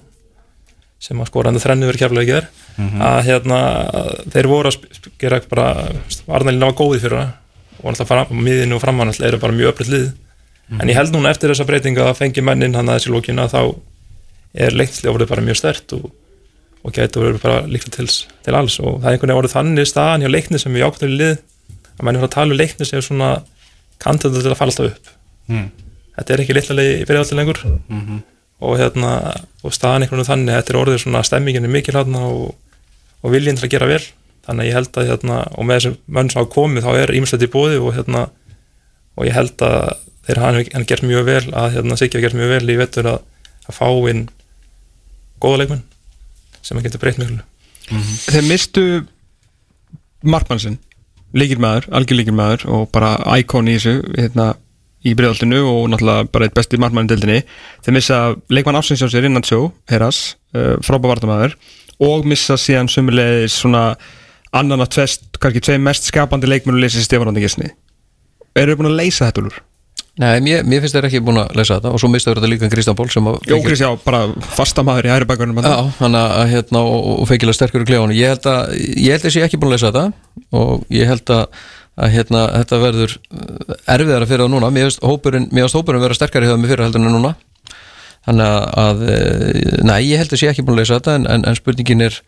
sem að skora hann þrennu verið kjærlega ekki þér að hérna þeir voru að gera bara Arnælina var góði fyrir það og alltaf fram, miðinu og framann alltaf eru bara mjög öflut lið. En ég held núna eftir þessa breytinga að fengi mennin hann að þessi lókina þá er leiknislega voruð bara mjög stert og, og gæti verið bara líklega til, til alls. Og það er einhvern veginn orðið þannig staðan hjá leikni sem jákvæður í lið að menn er að tala um leikni sem er svona kantið til að fara alltaf upp. Mm. þetta er ekki leið í byrjaðalli lengur og hérna og staðan einhvern veginn þannig þetta er orðið svona stemmingin er mikil hérna og, og viljinn til að gera vel. Þannig að ég held að hérna og með þessum mönn sem hafa komið þá er ímstöld í bóði og hérna og ég held að þeir hann gert mjög vel að hérna hafa gert mjög vel í vettur að, að fá inn góða leikmenn sem að getur breytt miklu. Þeir mistu markmannsinn líkilmaður, algjör líkilmaður og bara íkon í þessu hérna, í breiðaltinu og náttúrulega bara eitt besti markmann í deildinni þeir missa leikmann ásins hjá sér innan sjó Heras, uh, frábá vartamæður og missa síðan sömulegis svona annan að tvest, kannski tvei mest skapandi leikmenn og leysi Stefanandi Gisni eru þið búin að leysa þetta úr? Nei, mér, mér finnst þeir ekki búin að lesa þetta og svo mistaður þetta líka Kristján Ból sem að Jó, Kristjá, bara fasta maður í hæri bakgrunum Já, hann að hérna og, og feikilega sterkur í klefanum. Ég held að ég held að sé ekki búin að lesa þetta og ég held að, að hérna, þetta verður uh, erfiðara fyrir það núna. Mér finnst hópurinn, vera sterkari hjá mig fyrir heldur en núna. Þannig að, eh, nei, ég held að ég sé ekki búin að lesa þetta en, en, en spurningin er eh,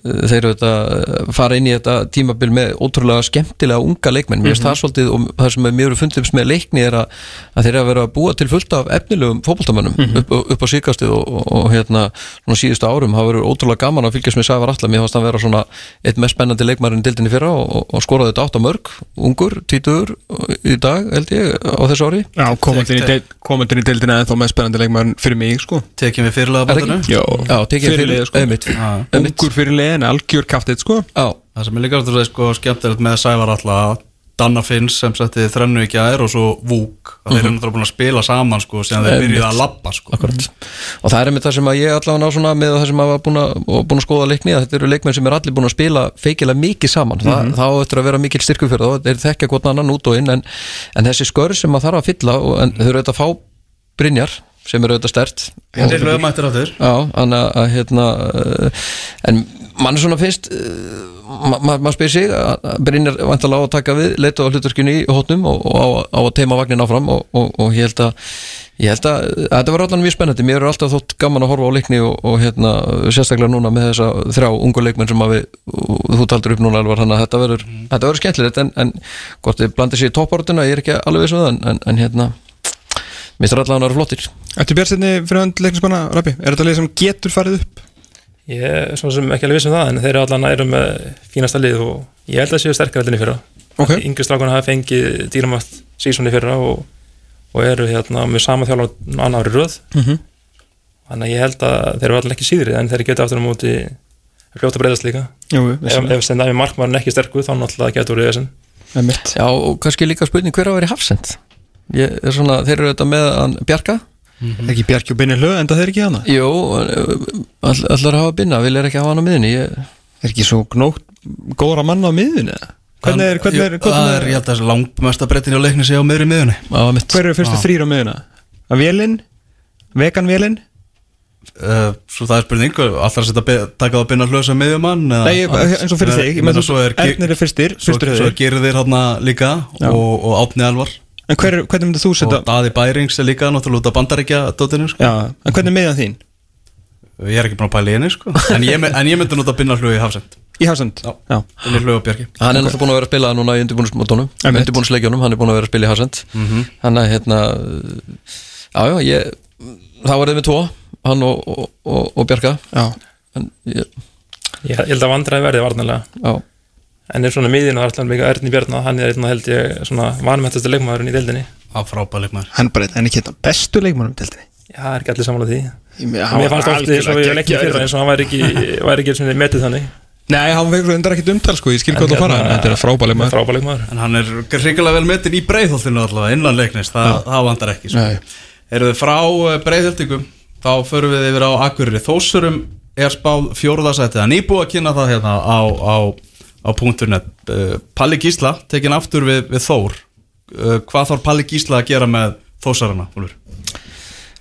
þeir eru þetta fara inn í þetta tímabil með ótrúlega skemmtilega unga leikmenn. Mér finnst það svolítið og það sem er mjög fundið með leikni er að, að þeir eru að vera að búa til fullt af efnilegum fótboltamönnum upp, upp á síkastið og, og, og hérna svona síðustu árum. Hafa verið ótrúlega gaman að fylgjast með Sævar Alla mér fannst hann vera svona eitt mest spennandi leikmærin í dildinni fyrra og, og, og skoraði þetta átt á mörg ungur, títur í dag held ég á þessu ári. Já, komandinn í, er þá með spennandi leikmaður Er það sko. Já. liðin, algjör kaftið, sko. Já, Það sem er líka alltaf sko, skemmtilegt með Sævar alltaf Danna Finns sem setti þrennu í gær og svo Vúk að þeir eru náttúrulega búin að spila saman sko sem þeir byrjuði að labba sko. Akkurat. Og það er með það sem að ég allavega ná svona með það sem að var búin að, búin að skoða leikni að þetta eru leikmenn sem er allir búin að spila feikilega mikið saman. Þa, þá eftir að vera mikil styrku fyrir þá þeir þekkja hvort annan út og inn en, en þessi skör sem að þarf að fylla og, en þau eru auðvitað að fá Brynjar sem eru auðvitað stert. Að, að hérna en mann er svona uh, maður ma ma spyr sig að Brynjar vantalega á að taka við leita á hluturskinu í hótnum og, og á, á að teima vagnin áfram og, og, og ég held að ég held að, að þetta var allan mjög spennandi. Mér er alltaf þótt gaman að horfa á leikni og, og hérna, sérstaklega núna með þessa þrjá ungu leikmenn sem við, þú taldur upp núna alvar, þannig að þetta verður þetta verður skemmtilegt en, en hvort þið blandir sér í topportuna, ég er ekki alveg viss um það en, en, hérna, mistur allan að vera flottir. Ættu Björnsinni fyrir hönd leiknismanna, Rabbi, er þetta leið sem getur farið upp? Ég er svona sem ekki alveg viss um það en þeir eru allan nærum með fínasta lið og ég held að séu sterkar heldinni fyrra. Ok. Yngri strákuna hafa fengið dýramætt sísoni fyrra og, og eru hérna með sama þjálf á annari röð. Mhm. þannig að ég held að þeir eru allan ekki síðri en þeir geta aftur á móti fljóta breyðast líka. Jú, ef, ef sem dæmi markmaðurinn ekki sterkur þá náttúrulega getur er mitt Já, og kannski líka spurning hver á að vera í hafsend ég er svona, þeir eru auðvitað með hann Bjarka Ekki Bjarki og Binni Hlöð, enda þeir ekki hana Jú, all, allar hafa binna, vil er ekki hafa hann á miðinni ég, Er ekki svo gnótt góðra manna á miðunni? eða? Hvernig er, hvernig er, Það er, hvernig ég held að langmesta breytin á leikni sé á miðri miðunni hver eru fyrstu þrýr á miðuna? Að vélinn? Vegan vélinn? uh, Svo það er spurning, allar að setja taka það að binna hlösa miðjumann eða- Nei, ég- eins og fyrir þig, meina svo er er fyrstir, Svo, fyrstur svo höfður gerir þeir hérna líka Já. og, og Átni Elvar En hver, hvernig myndir þú setja og Daði Bærings er líka náttúrulega út af bandaríkja dótinu sko. Já, en hvernig er miðan þín? Ég er ekki búin að pæla í henni sko. en, ég, en ég myndi nút að binna hlugi í hafsend Í Hafsend Já. Já. Inn í hlugabjarki Hann er náttúrulega búin að vera að spila núna í. Undirbúnisleikjónum, hann er búin að vera að spila í Hasend Hann er hérna Já, já, ég Það var þeim með tvo, hann og, og, og, og Bjarka Já. en, ég, Ég ég held að vandræði verði varnalega Já, En er svona miðin og alltaf líka Erni Bjarnar Hann er einna held ég svona vanmættasti leikmaðurinn í deildinni. Á frábæleik maður Hann bara, en ekki þetta bestu leikmannum til þetta Já, það er ekki allir samanlega því. Mér fannst ofti eins og ég leikki fyrir eins og hann væri ekki, væri ekki metið þannig. Nei, hann vekur undar ekkit umtal sko, ég skil hvað það fara. en Þetta er Frábæleik maður En hann er hrikalega vel metin í breiðholtinu allavega Innan leiknist, það, það vandar ekki sko. Nei. Eru þið frá breiðhildingum Þá förum við yfir á Akureyri. Þósurum er spáð fjóruðasæti Það er nýbúið að kynna það hérna á, á, á punkturnet uh, Palli Gísla tekin aftur við, við Þór uh, Hvað þarf Palli Gísla að gera með Þósarana, Úlfur?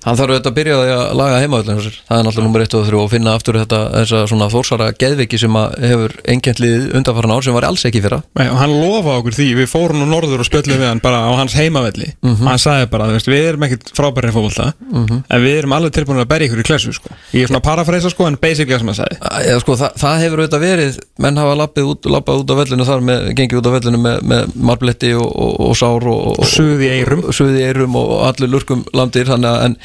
Hann þarf auðvitað að byrja að laga heimaðurinn það er náttúrulega nummer 1 og 3 og finna aftur þetta þessa svona þórsara geðviki sem að hefur einkjöntlið undanfarn ár sem var alls ekki fyrra Nei, og hann lofa okkur því, við fórum nú norður og spjöllum við hann bara á hans heimavelli og hann sagði bara, veist, við erum ekkit frábæri fótbolta, en við erum alveg tilbúin að berja ykkur í klessu, sko. Ég er svona parafreisa, sko, en basically sem hann sagði. Eða, sko, það, það hefur auðvitað verið menn hafa lappið út, lappað út á vellinu þar með, gengið út á vellinu með, með marbletti og, og, og sár og, Og suð í eyrum. og, suð í eyrum og allir lurkum landir þannig að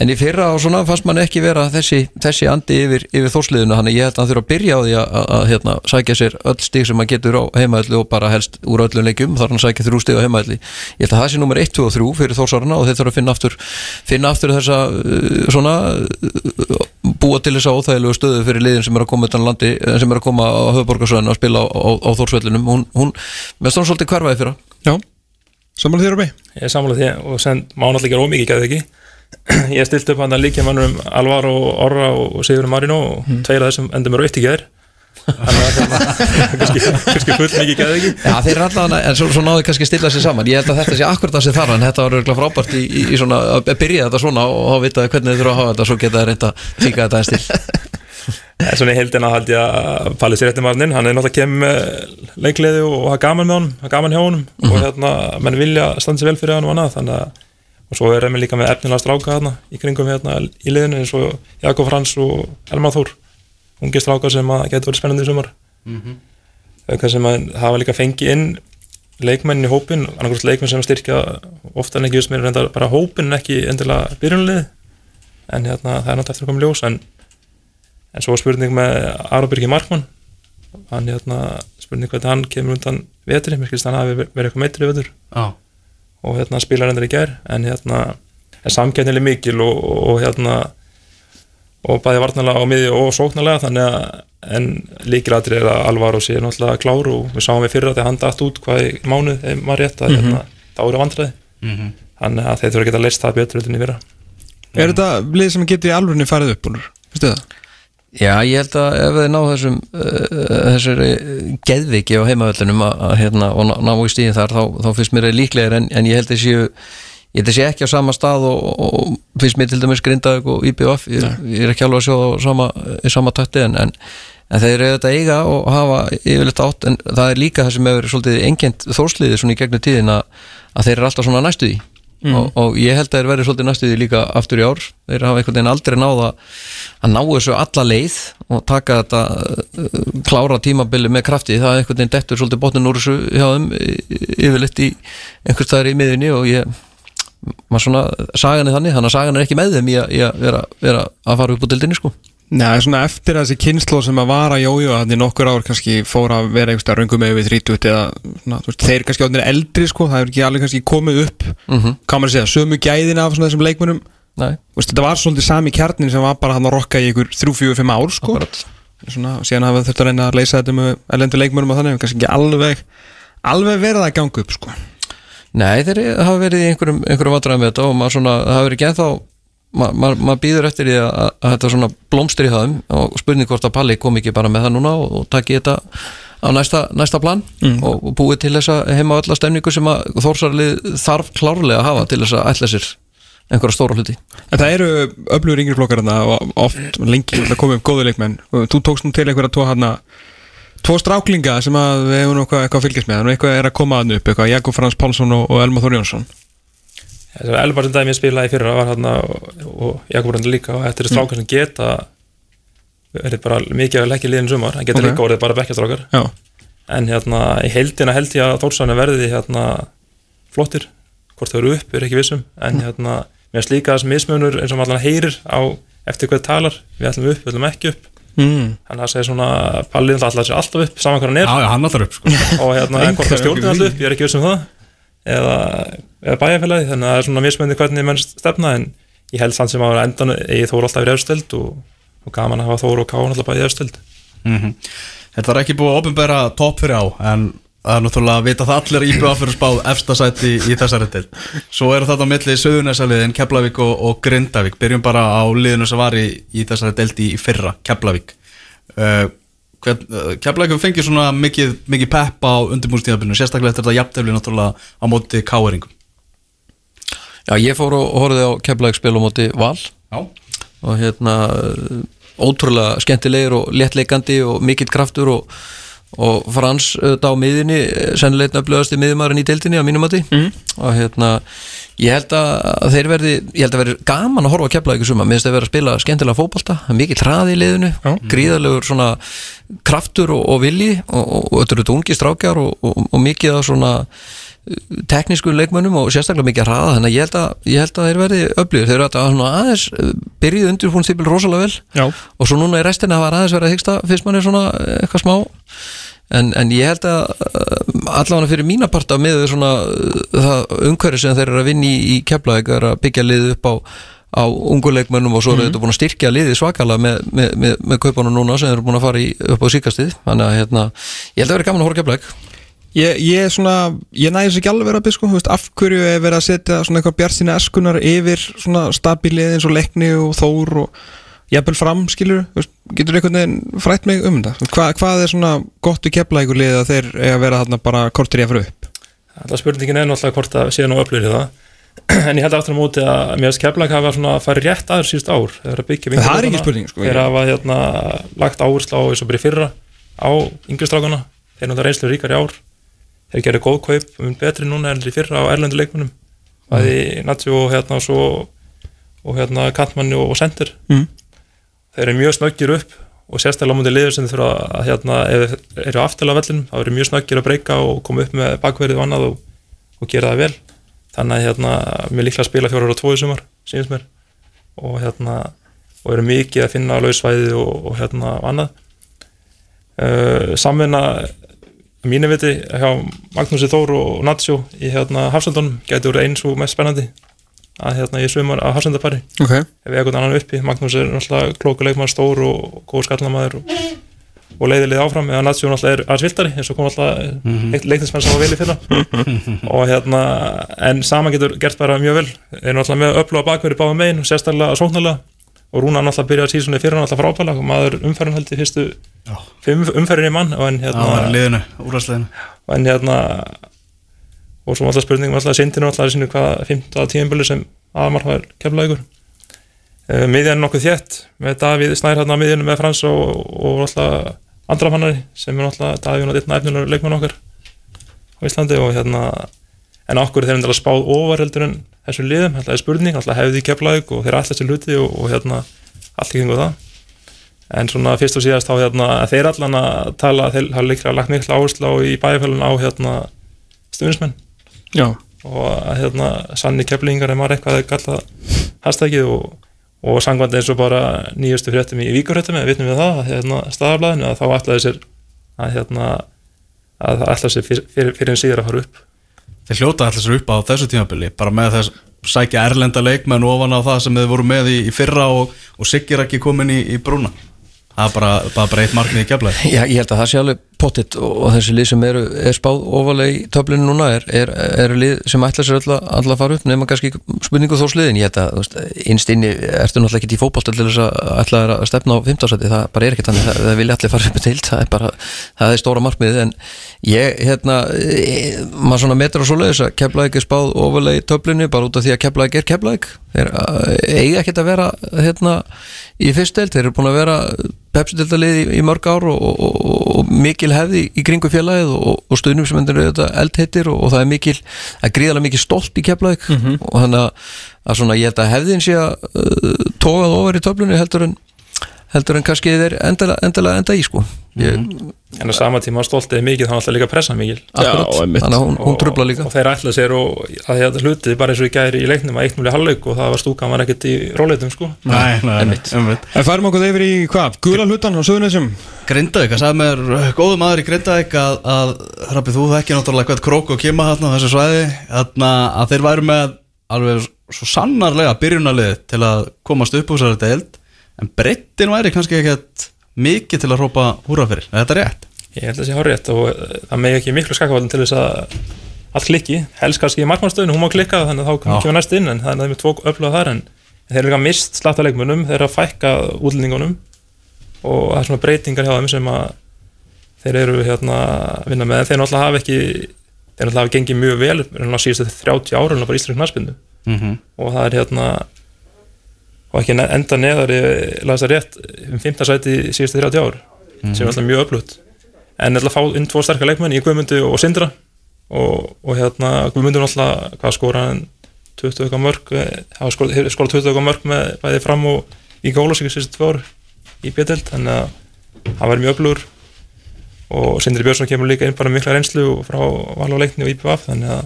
en, í fyrra og svona fannst mann ekki vera þessi, þessi andi yfir, yfir þórsliðinu þannig að ég held að hann þurfa að byrja á því að, að, að hérna, sækja sér öll stig sem maður getur á heimaðalli og bara helst úr öllum leikjum þar hann sækja þrjú stig á heimaðalli ég held að það sé nummer 1, 2 og 3 fyrir þórsarana og þeir þurfa að finna aftur, finna aftur þessa uh, svona uh, búa til þessa óþægilegu stöðu fyrir liðin sem er að koma utan landi, eh, sem er að koma á höfuborgarsvæðinu að spila á, á, á Þórsvellinum hún, hún með stóðum svolítið hverfaði fyrra. Já, samanlega þér að beig. Ég er sammála því og sen má náttúrulega gera ómikið ekki Ég stilt upp hann að líka mannum Alvar og Orra og Sigur Marino og tveir af þessum endur mér á eitt í gæðir Þannig að hérna, kannski, kannski full mikið gæði ekki. Já, þeir er allan, en svo, svo náðu kannski að stilla sig saman. Ég held að þetta sé akkurat það sem þarf en þetta var örgulega frábært í, í, í svona, að byrja þetta svona og þá vita hvernig þeir þurfa að hafa þetta svo geta þeir reynda að tíka þetta einn stil svona í heildina held ég að Palli sér eftir maðurinn, hann er náttúrulega með leikleði og hafa gaman með honum, hafa gaman hjá honum. Og hérna, menn vilja standa sér vel fyrir hann og annað, þannig að og svo er við líka með efnilega stráka hérna í kringum hérna í liðinu eins og Jakob Frans og Elmar Þór. Ungi stráka sem að getur verið spennandi í sumar. Mm -hmm. sem að hafa líka fengið inn leikmennin í hópin, annarkvæmst leikmenn sem styrkja ofta en ekki just mér reyndar bara hópin en ekki endilega byrjunlið en hérna það er náttúrulega eftir að koma ljós. En En svo spurning með Arabyrgi Markmann. Hann hérna, spurning hvernig hann kemur undan vetri, mér skilst hann hafi verið eitthvað meitri vetur. Já, og hérna spilar hendur í gær en hérna er samkefnileg mikil og, og hérna og bæði varnalega á miði og sóknarlega þannig að en líkilatri er að Alvaro sé náttúrulega klár og við sáum við fyrra þegar hann dætt út hvað í mánuð þegar maður rétt að hérna, þá eru vandræði Mhm. þannig að þeir þurfa að geta leist það betur en í fyrra Er þetta lið sem getur í alvörinu farið upp, Úlfur? Vistu það? Já, ég held að ef þið ná þessum uh, þessari geðviki á að hérna, og ná, ná í stíðin þar þá, þá finnst mér það líklegir en, en ég held að séu ég held að sé ekki á sama stað og, og finnst mér til dæmis Grindavík og IBF ég, ég er ekki alveg að sjá það sama, í sama takti en, en, en þeir eru þetta eiga og hafa yfirleitt átt en það er líka það sem hefur svolítið engjönd þórsliði svona í gegnum tíðin að, að þeir eru alltaf svona næstu því og, og ég held að þeir verið svolítið næstu því líka aftur í ár. Þeir hafa einhvern veginn aldrei náða að ná þessu alla leið og taka þetta uh, klára tímabili með krafti. Það er einhvern veginn dettur svolítið botnin úr þessu hjá þeim yfirleitt í einhvers staðar í miðunni og ég maður svona, sagan er þannig, þannig að sagan er ekki með þeim í að vera, vera að fara upp á dildinni sko Nei, svona eftir þessi kynslu sem að vara jójó í nokkur ár kannski fór að vera einhverstað röngum með við 30 eða þú veist, þeir kannski átnir eldri sko, það er ekki alveg kannski komið upp mm -hmm. kann maður segja, sömu gæðin af svona þessum leikmönum Nei, veist, þetta var svolítið sami kjarnin sem var bara hann að rokka í ykkur 3-4-5 ár sko. Svona, síðan hafa þurft að reyna að leysa þetta með elendur leikmönum og þannig, kannski ekki alveg alveg verið að ganga upp sko. Nei, þeir hafa verið í einhverjum, einhverjum og maður ma- ma býður eftir því að, að þetta svona blómstri það og spurning hvort að Palli kom ekki bara með það núna og, og taki þetta á næsta, næsta plan og, og búið til þessa heima alla stemningu sem að Þórsarlið þarf klárlega að hafa til þess að ætla sér einhverja stóra hluti. En það eru öflugur yngri flokkar þarna og oft lengi að koma upp góðu leikmenn. Og þú tókst nú til einhverja tvo hana tvo stráklinga sem að við hefum eitthvað, eitthvað að fylgjast með, þannig eitthvað er að koma að upp eitthvað, Jakob Frans Pálsson og, og Elma Þór Jónsson. Þessi Elbar sem dæmi spilaði í fyrra var hann og, Jakob Röndar líka og þetta er strákar sem geta er bara mikið að leggja liðin sumar það getur Ok. líka orðið bara bekkjastrákar. Já, en hérna í heildina held ég að Þórsanni verði hérna flottir. Hvort þau eru upp er ekki vissum en hérna mér finnst líka þess mismunur eins og maður allan heyrir á eftir hvað talar. Við ætlum upp, við ætlum ekki upp. Mm. þannig að það segir svona pallið ætla sér alltaf upp saman hvað hann er. Já, já, hann allar upp sko. og hérna hvort það stjórnir alltaf upp, ég er ekki viss um það eða, eða bæjarfélagi þannig að það er svona mismunni hvernig menn stefna en ég held samt sem að endan eigi Þór alltaf verið efstöld og, og gaman að hafa Þór og Káan alltaf bæði efstöld Mhm. Þetta er ekki búið að opinbera topp fyrir á en það er náttúrulega að vita það allir íbjöða fyrir spáð efstasæti í, í þessari til Svo eru þetta á milli Söðunæsaliðin, Keflavík og, og Grindavík. Byrjum bara á liðinu sem var í, í þessari delti í fyrra, Keflavík. Uh, hvern, Keflavík hefur fengið svona mikið, mikið pepp á undirbúrstíðabinu Sérstaklega eftir þetta jafntefli náttúrulega á móti káeringum Já, ég fór og horfði á Keflavík spil á móti Val. Já, og hérna uh, ótrúlega skemmtilegir og léttleikandi og mikill kraftur og, og Frans auðvitað á miðinni sennilegna upplöðast í miðumærin í deildinni á mínum mati. Mm. og hérna ég held að þeir verði ég held að verði gaman að horfa að kepla ykkur suma mér finnst að vera að spila skemmtilega er mikill hraði í liðinu, gríðalegur svona kraftur og, og vilji og, eru ungi strákjar og, og, og mikið af svona teknísku leikmönnum og sérstaklega mikið hraða. Þannig að ég held að, ég held að þeir verði öflugir. Þeir eru að aðeins uh, byrjuð undirbúinstýpil rosalega vel. Já. og svo núna í restina hafa aðeins verið að hyggsta fyrst mann er svona eh, eitthvað smá en, en ég held að uh, allavega fyrir mína parta með svona uh, það umhverju sem þeir eru að vinna í, í keflaðeg er að byggja liðið upp á á unguleikmönnum og svo eru þetta búin að styrkja liðið svakalega með, með, með, með kaupanum núna sem eru búin að fara í, upp á síkastið þannig að hérna, ég held að vera gaman að horfa keflaðeg Ég, ég svona, ég næði þess ekki alveg að sko, þú veist, af hverju er verið að setja svona eitthvað bjart sína eskunar yfir svona stabilið eins og leikni og þór og jafnvel fram, skilur veist, getur einhvern veginn frætt mig um þetta Hva, hvað er svona gott við kepla ykkur lið að þeir eiga að vera þarna bara kortir í að fara upp? Alltaf spurningin er náttúrulega hvort að séu nú öflugir í það. En ég held aftur á móti að mér finnst keflag hafa svona farið rétt aður síðust ár þegar að byggja Það er ekki spurning, sko. þeir hafa hérna lagt áherslu á eins og byrja fyrra á yngustrákana þeir náttúrulega reynslu ríkar í ár. Þeir gerir góð kaup, mun betri núna en í fyrra á erlendu leikmunum bæði Natsjó og hérna og hérna Kantmanni og, og Sender Mm. Þeir eru mjög snöggir upp og sérstaklega mútið liður sem þurfa að hérna, ef þeir eru aftil á vellinum þá eru mjög snöggir að breyka og koma upp með bakverðið og annað og, og gera það vel. Þannig að hérna, mér líklega að spila fjórar og tvo í sumar, sínst mér. Og hérna, og eru mikið að finna lausvæði og, og hérna annað. Uh, samvinna að mínu viti hjá Magnúsi Þór og Natsjó í hérna Hafsendunum gæti voru eins og mest spennandi að hérna í sumar að Hafsendapari Ok, ef við eitthvað annan uppi, Magnús er náttúrulega klókuleikmann stór og góð skallamaður og, og leiðilið áfram eða Natsjó náttúrulega er aðeins viltari eins og kom alltaf mm -hmm. leiknismenn sem var vel í fyrra. Og hérna en saman getur gert bara mjög vel. Er náttúrulega með að upplóða bakverði báðum megin sérstaklega sóknarlega. Og Rúna náttúrulega byrjaði síðan í fyrra náttúrulega frábæla maður umferðin held í fyrstu umferðin í mann en hérna, liðinu, úrvarsliðinu en hérna og svo alltaf spurningum alltaf sindinu alltaf sínu hvað 15. tíðinbölu sem aðmar var kemla ykkur uh, miðjan er nokkuð þétt með Davíð Snær hérna á miðjunum með Frans og, og alltaf andrafannari sem er alltaf Davíð og ditt næfnilegur leikmann okkar á Íslandi og hérna en okkur þeir endalega spáð ofar heldur en þessum liðum, alltaf er spurning, alltaf hefði keflaug og þeir alltaf þessi hluti og, og hérna allt kringu það en svona fyrst og síðast þá hérna þeir allan að tala, þeir hafa líklega lagt mikla áherslu á í bæjarfélun á hérna stuðnismenn já, og að hérna sanni keflingar er maður eitthvað að kalla hashtagið og, og sangvandi eins og bara nýjustu fréttum í víkurhréttum eða vitnum við það, að hérna staðablaðinu að þá ætlaði sér að hérna að það ætlaði sér fyrir, fyrir, fyrir en síður að fara upp. Þeir hljóta allir sér upp á þessu tímabili bara með þess sækja erlenda leikmenn ofan á það sem þeir voru með í, í fyrra og, og Siggir ekki komin í, í brúna. Það er bara, bara, bara eitt markmið í keflaði Já, ég held að það sé alveg pottitt og, þessi lið sem eru, er spáð ofalega í töflinu núna er, er, er lið sem ætla sér alltaf all að fara upp nema kannski spurningu þó sliðin ég held að, innst inni ertu náttúrulega ekki í fótbolt til þess að ætla að stefna á 15. seti, það bara er ekki þannig, það, það vilja allir fara upp til, það er bara það er stóra markmiðið, en ég hérna, e, maður svona metur á svoleiðis að keflaðið er spáð ofalega í töflinu bara út af því að keflaðið er keflaðið þeir uh, eiga ekkert að vera hérna í fyrstdeild, þeir eru búin að vera pepsildalið í, í mörg ár og, og, og, og mikil hefði í kringu félagið og, og stuðnum sem endur auðvitað eldheitir og, og það er mikil, það er gríðarlega mikil stolt í keflaðið og þannig að, að svona ég held að hefðin sé að uh, tógað ofar í töflunni heldur en heldur en kannski þeir endilega, endilega enda í sko. Ég, en á sama tíma stoltið mikið þá alltaf líka pressa mikið þannig að hún, hún trubla líka. Og þeir ætla sér og að þetta hlutið bara eins og í gæri í leiknum að eitt múli halvleik og það var stúkan var ekkert í róleitum sko. Nei, nei, Einmitt. einmitt. En færum okkur yfir í hvað? Gula hlutan á Suðunisum Grindavík, það sagði mér góðu maður í Grindavík að, að Hrabbi, þú þekki náttúrulega hvað krók og kima þarna á þessu svæði. Þarna, að þeir væru með alveg svo sannarlega byrjunalið til að komast upp úr þessari deild en breyttin væri kannski ekkert mikið til að hrópa húra fyrir, er þetta rétt? ég held að það sé hárétt og eh, það megi ekki miklu skakavaldin til þess að allt klikki, helst kannski í markmannstöðinu, hún má klikka þannig að þá Já. kemur næst inn en það er með tvo öflugað þar en þeir eru líka mist slatta leikmunum, þeir eru að fækka útlendingunum og það er svona breytingar hjá þeim sem að þeir eru hérna að vinna með en þeir náttúrulega hafa ekki þeir náttúrulega hafa gengið mjög vel náttúrulega síðustu 30 ára bara íslensk knarspindu Mm -hmm. og það er hérna og ekki enda neðar ég las það rétt um 15 sæti í síðustu 30 ár sem er alltaf mjög öflugt. En alltaf fá inn tvo sterkar leikmenn í Guðmundu og Sindra og, og hérna Guðmundu er alltaf hvað skora hann 20 eitthvað mörg skora 20 eitthvað mörg með bæði fram og í Gólásík síðustu tvö ár í Bjöldeld þannig að hann verður mjög öflugur. Og Sindri Björnsson kemur líka inn bara mikla reynslu frá val og að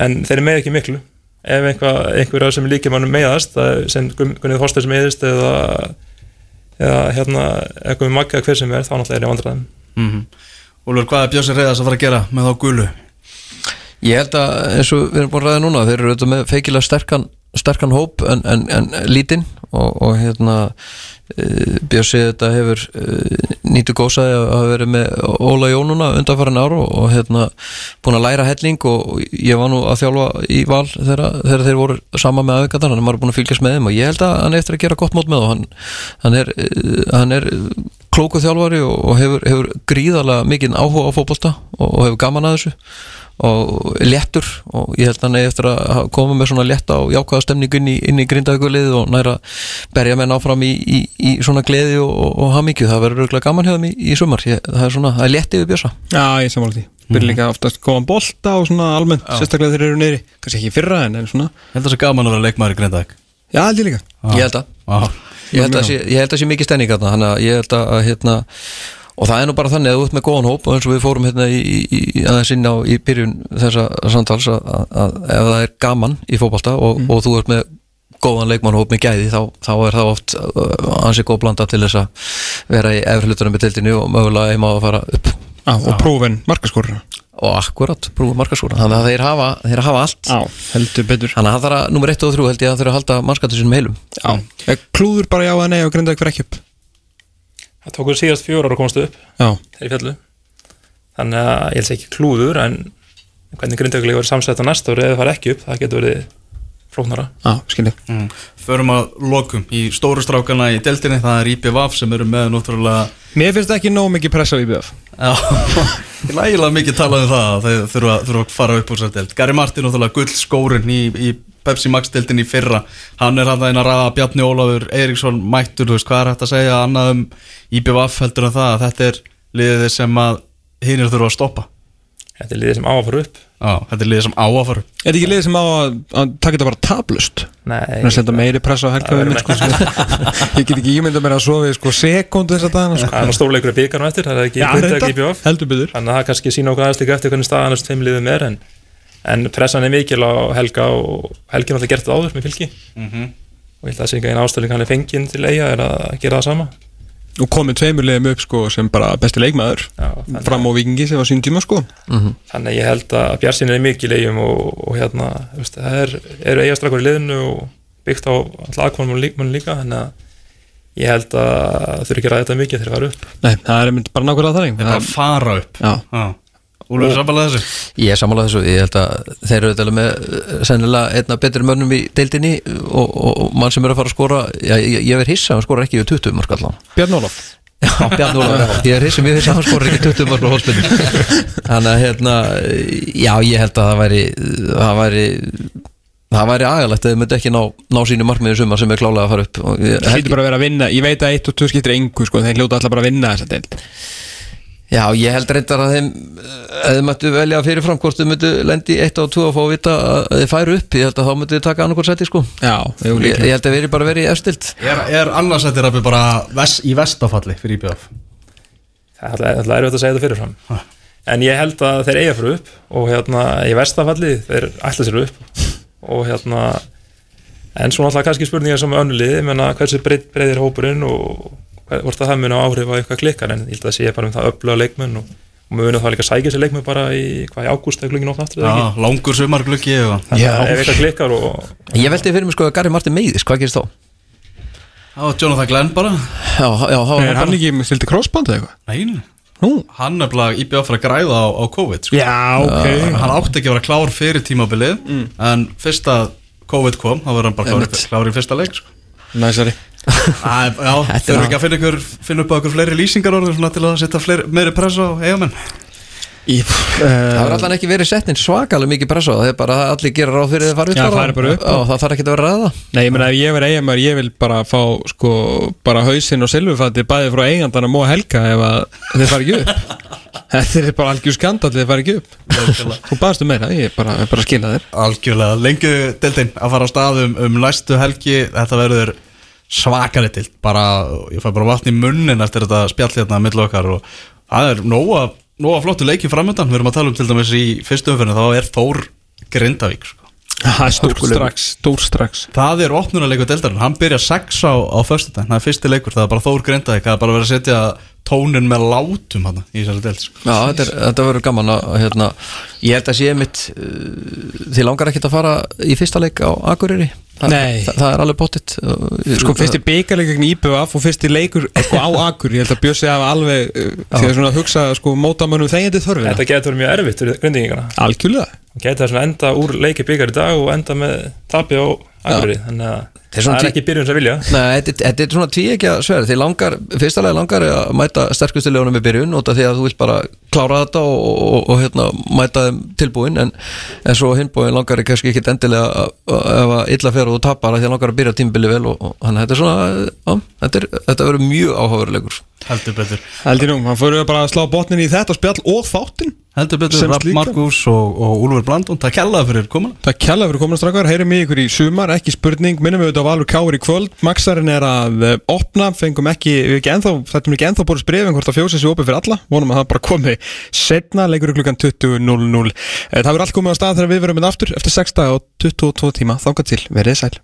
en þeir eru með ekki miklu ef einhverja sem líkja mannum meðast það sem Gun- Gunnið Þorsteins meðist eða, eða hérna eitthvað magga hver sem er þá náttúrulega er ég vandræðum Mm Úlfur, hvað er Björnsir Reyðas að fara að gera með þá gulu? Ég held að eins og við erum búin að ræða núna þeir eru auðvitað með feikilega sterkan, sterkan hóp en, en, en lítinn og, og hérna uh, Björsi þetta hefur uh, nýtu gósaði að verið með Óla Jónuna undanfærin ára og, hérna búin að læra helling og ég var nú að þjálfa í val þegar, þeir voru sama með aðvikaðan hann er maður búin að fylgjast með þeim og ég held að hann er eftir að gera gott mót með og hann, hann er, uh, hann er klóku þjálfari og, hefur, hefur gríðarlega mikið áhuga á fótbolta og, hefur gaman að þessu og léttur og ég held að hann eigi eftir að koma með svona létta og jákvæða stemningu inn í, í grindaugulið og næra berja menn áfram í, í, í svona gleði og, og, og hamingju, það verður örgulega gaman hjá þeim í, í sumar, ég, það er svona, það er létti við bjösa Já, ég samála því. Byrja líka oftast góðan bolta og svona almennt Sérstaklega þeir eru neyri Kannski ekki í fyrra en, en svona. Ég held að það sé gaman að vera leikmaður í Grindavík. Já, held ég líka. Ég held að. Já, ég held að sé, ég held að sé mikið stemning þarna þannig að ég held að að, hérna og það er nú bara þannig að þú ert með góðan hóp og eins og við fórum hérna í, í, í aðeins inn á í byrjun þessa samtals að, að, að ef það er gaman í fótbolta og, og þú ert með góðan leikmannhóp með gæði þá, þá er það oft uh, ansi góð blanda til þess að vera í efrlutunum með dildinu og mögulega heima á að fara upp. Já, og prófin markaskoruna og akkurat, brúið markaskóra þannig að þeir hafa, þeir hafa allt. Betur. Þannig að það þarf að, nummer 1 og 3 held ég að þeir að halda mannskattur sinum heilum. Já, Er klúður bara já að nei og grinda ykkur ekki upp? Það tók við síðast fjóra ára að komast upp Já, þeir fjallu þannig að ég held ekki klúður en hvernig grindaukulega verið samsett á næsta ári eða það fara ekki upp, það getur verið flóknara. Mm. Förum að lokum í stóru strákana í deltinni Það er IPVAF sem eru með náttúrulega Mér finnst ekki nóg mikið pressa á Já, ég lægilega mikið talað um það að þeir þurfa, þurfa að fara upp úr sér delt Gary Martin náttúrulega gull skórin í, í Pepsi Max deltinni í fyrra. Hann er hann að eina ræða Bjarni Ólafur Eiríksson mættur, þú veist, hvað er hægt að segja annað um IPVAF heldur en það að þetta er liðið sem að hinir þurfa að stoppa þetta er liðið sem á að fara upp. Já, þetta er liðið sem á að fara upp. Er þetta ekki liðið sem á að, að taka þetta bara tablust? Nei, Það er að senda meiri pressa á verður helgaðum sko, Ég get ekki ímynda mér að sofi sko, sekundu þess að dagana sko. það er nú stórleikur í byggarnum eftir það er ekki í BVF heldur byggður þannig að það kannski sína okkur aðeins líka eftir hvernig staðan þessum tveim liðum er en, en pressan er mikil á Helga og Helgi er náttúrulega gert það áður með fylki. Og ég held að það það Og komið tveimur liðum upp sko, sem bara besti leikmaður Já, þannig, Fram á vikingi sem var sín tíma sko. þannig að ég held að Bjarsin er mikil eigum og, og hérna veist, það er, eru eigastrakkur í liðinu og byggt á alltaf aðkvæmum líkmann líka þannig að ég held að það þurfi ekki að ræða þetta mikið þegar það er upp Nei, það er bara nákvæmlega þannig Þetta er að fara upp. Já, Já. Úlfur samfélag þessu? Ég er sammála þessu, ég held að þeir eru þetta með eh, sennilega einna betri mönnum í deildinni og, og, og mann sem er að fara að skora já, ég, ég verð hissa, hann skora ekki við 20 mörg allan. Björn Ólaf. Já, Bjarni Ólafur, já. ég er hissa, mér hissa hann skora ekki 20 mörg á hóspilinu Þannig að hérna, já ég held að það væri það væri það væri agalegt að þið myndi ekki ná, ná sínu markmiði sumar sem er klálega að fara upp. Og ég, Það hlýtur bara að vera að vinna. Ég veit að 1 og 2 skiptir engu sko, Þeir hljóta alltaf bara að vinna þessa deild Já, ég held reyndar að þeim að þið mættu velja fyrirfram hvort þið mættu lendi 1 og 2 og fá að vita að þið færu upp ég held að þá mættu þið taka annarkor seti sko. Já, ég, ég held að við erum bara verið í efstilt. Er, er annarsættir að bara ves, í vestafalli fyrir IBF? Það er alltaf erfitt að segja þetta fyrirfram. En ég held að þeir eiga fyrir upp og hérna í verstafalli þeir ætla sér upp og hérna en svo náttúrulega kannski spurningar sem önnulið, menna hversu breyð, breyðir hópurinn og hvort að það mun á áhrif á eitthvað klikkar en ég held að sé bara um það öfluga leikmenn og, og munum það líka sækja sér leikmenn bara í, hvað í ágúst eða klungin ofn aftur eða Já, ekki langur sumargluggi og Þannig að ef eitthvað klikkar og Ég veldi fyrir mig sko að Gary Martin meiðis, hvað gerist þá? Já, Jonathan Glenn bara Já, já, þá Er hann ekki með stilti crossband eða eitthvað? Nei, Nú hann er bara IBF fyrir að græða á, á COVID sko. Já, ok Hann átti ekki að vera klár fyrir tímabilið En fyrst að COVID kom þá verður hann bara klár, klár í fyrsta leik sko. Næsari Æ, Já, þurfum ekki að finna, ykkur, finna upp á ykkur fleiri lýsingar orður til að setja fleiri, meiri press á eigamenn Í, Það uh, er alltaf ekki verið sett inn svakalega mikið pressa á það, það er bara að allir gera ráð fyrir þið fara upp Já, bara upp. Já, það þarf ekki að vera ræða. Nei, ég meina ef ég verið eigamær ég vil bara fá sko bara hausinn og silfurfatti bæði frá eigandanum og helga ef að þeir fara ekki upp. Þetta er bara algjör skandall þeir fara ekki upp. Þú baðstu meira, ég er bara, er bara að skila þér. Algjörlega, lengu deltinn að fara á stað um, um næstu helgi. Þetta verður svakari til. Bara, ég fæ bara vatn í munnin eftir þetta spjall hérna að millu okkar og það er nóga, nóga flottu leiki framöndan, við erum að tala um til dæmis í fyrstu umferðinu, þá er Þór Grindavík sko. Það er stór strax, stór strax. Það er opnunarleikur deltarinn, hann byrja 6 á, á föstudaginn, það er fyrsti leikur, það er bara Þór Grindavík, það er bara verið að setja tónin með látum hann í þessari delt sko. Já, þetta, er, þetta verður gaman að hérna, ég held að sé mitt uh, þið langar ekkert að fara í fyrsta leik á Akureyri Nei. það, það er alveg pottitt Sko fyrst í byggarleik gegn IBF og fyrst í leikur sko, á Akur, ég held að Bjössi hafa alveg uh, því að svona hugsa sko mótamönnum þegjandi þörfina. Þetta getur verið mjög erfitt fyrir grindingina Algjörlega. Og getur það svona enda úr leiki byggar í dag og enda með tapi á Akureyri þannig að Það er það er ekki byrjun sem vilja. Nei, þetta þetta er svona tví ekki að sverða því langar, fyrsta leið langar er að mæta sterkustu leunum í byrjun út af því að þú vilt bara klára þetta og, og, og, og hérna, mæta þeim tilbúin en, en svo hinbúin langar er kannski ekki endilega að- að- ef að illa fer og þú tapar að því að langar að byrja tímbili vel og, og þannig að þetta er svona á, þetta, er, þetta verður mjög áhugaverulegur heldur betur. Heldur nú, hann fyrir bara að slá botnin í þetta spjall og þáttin heldur betur, Rapp. Markus og, og Úlfur Blandun, það kellaði fyrir komin Það kjalla fyrir komin strákar, heyrum í ykkur í sumar, ekki spurning, minnum við auðvitað á Valur Káur í kvöld, Maxarinn er að eh, opna, fengum ekki, við ekki ennþá, þetta er ekki ennþá búið sprefin hvort að fjósa sér opið fyrir alla, vonum að það bara komi setna, leikur klukkan 20.00. Eh, Það verður allt komið á stað þegar við verum með aftur eftir 6 dag og 22 tíma, þangað til, verið sæl.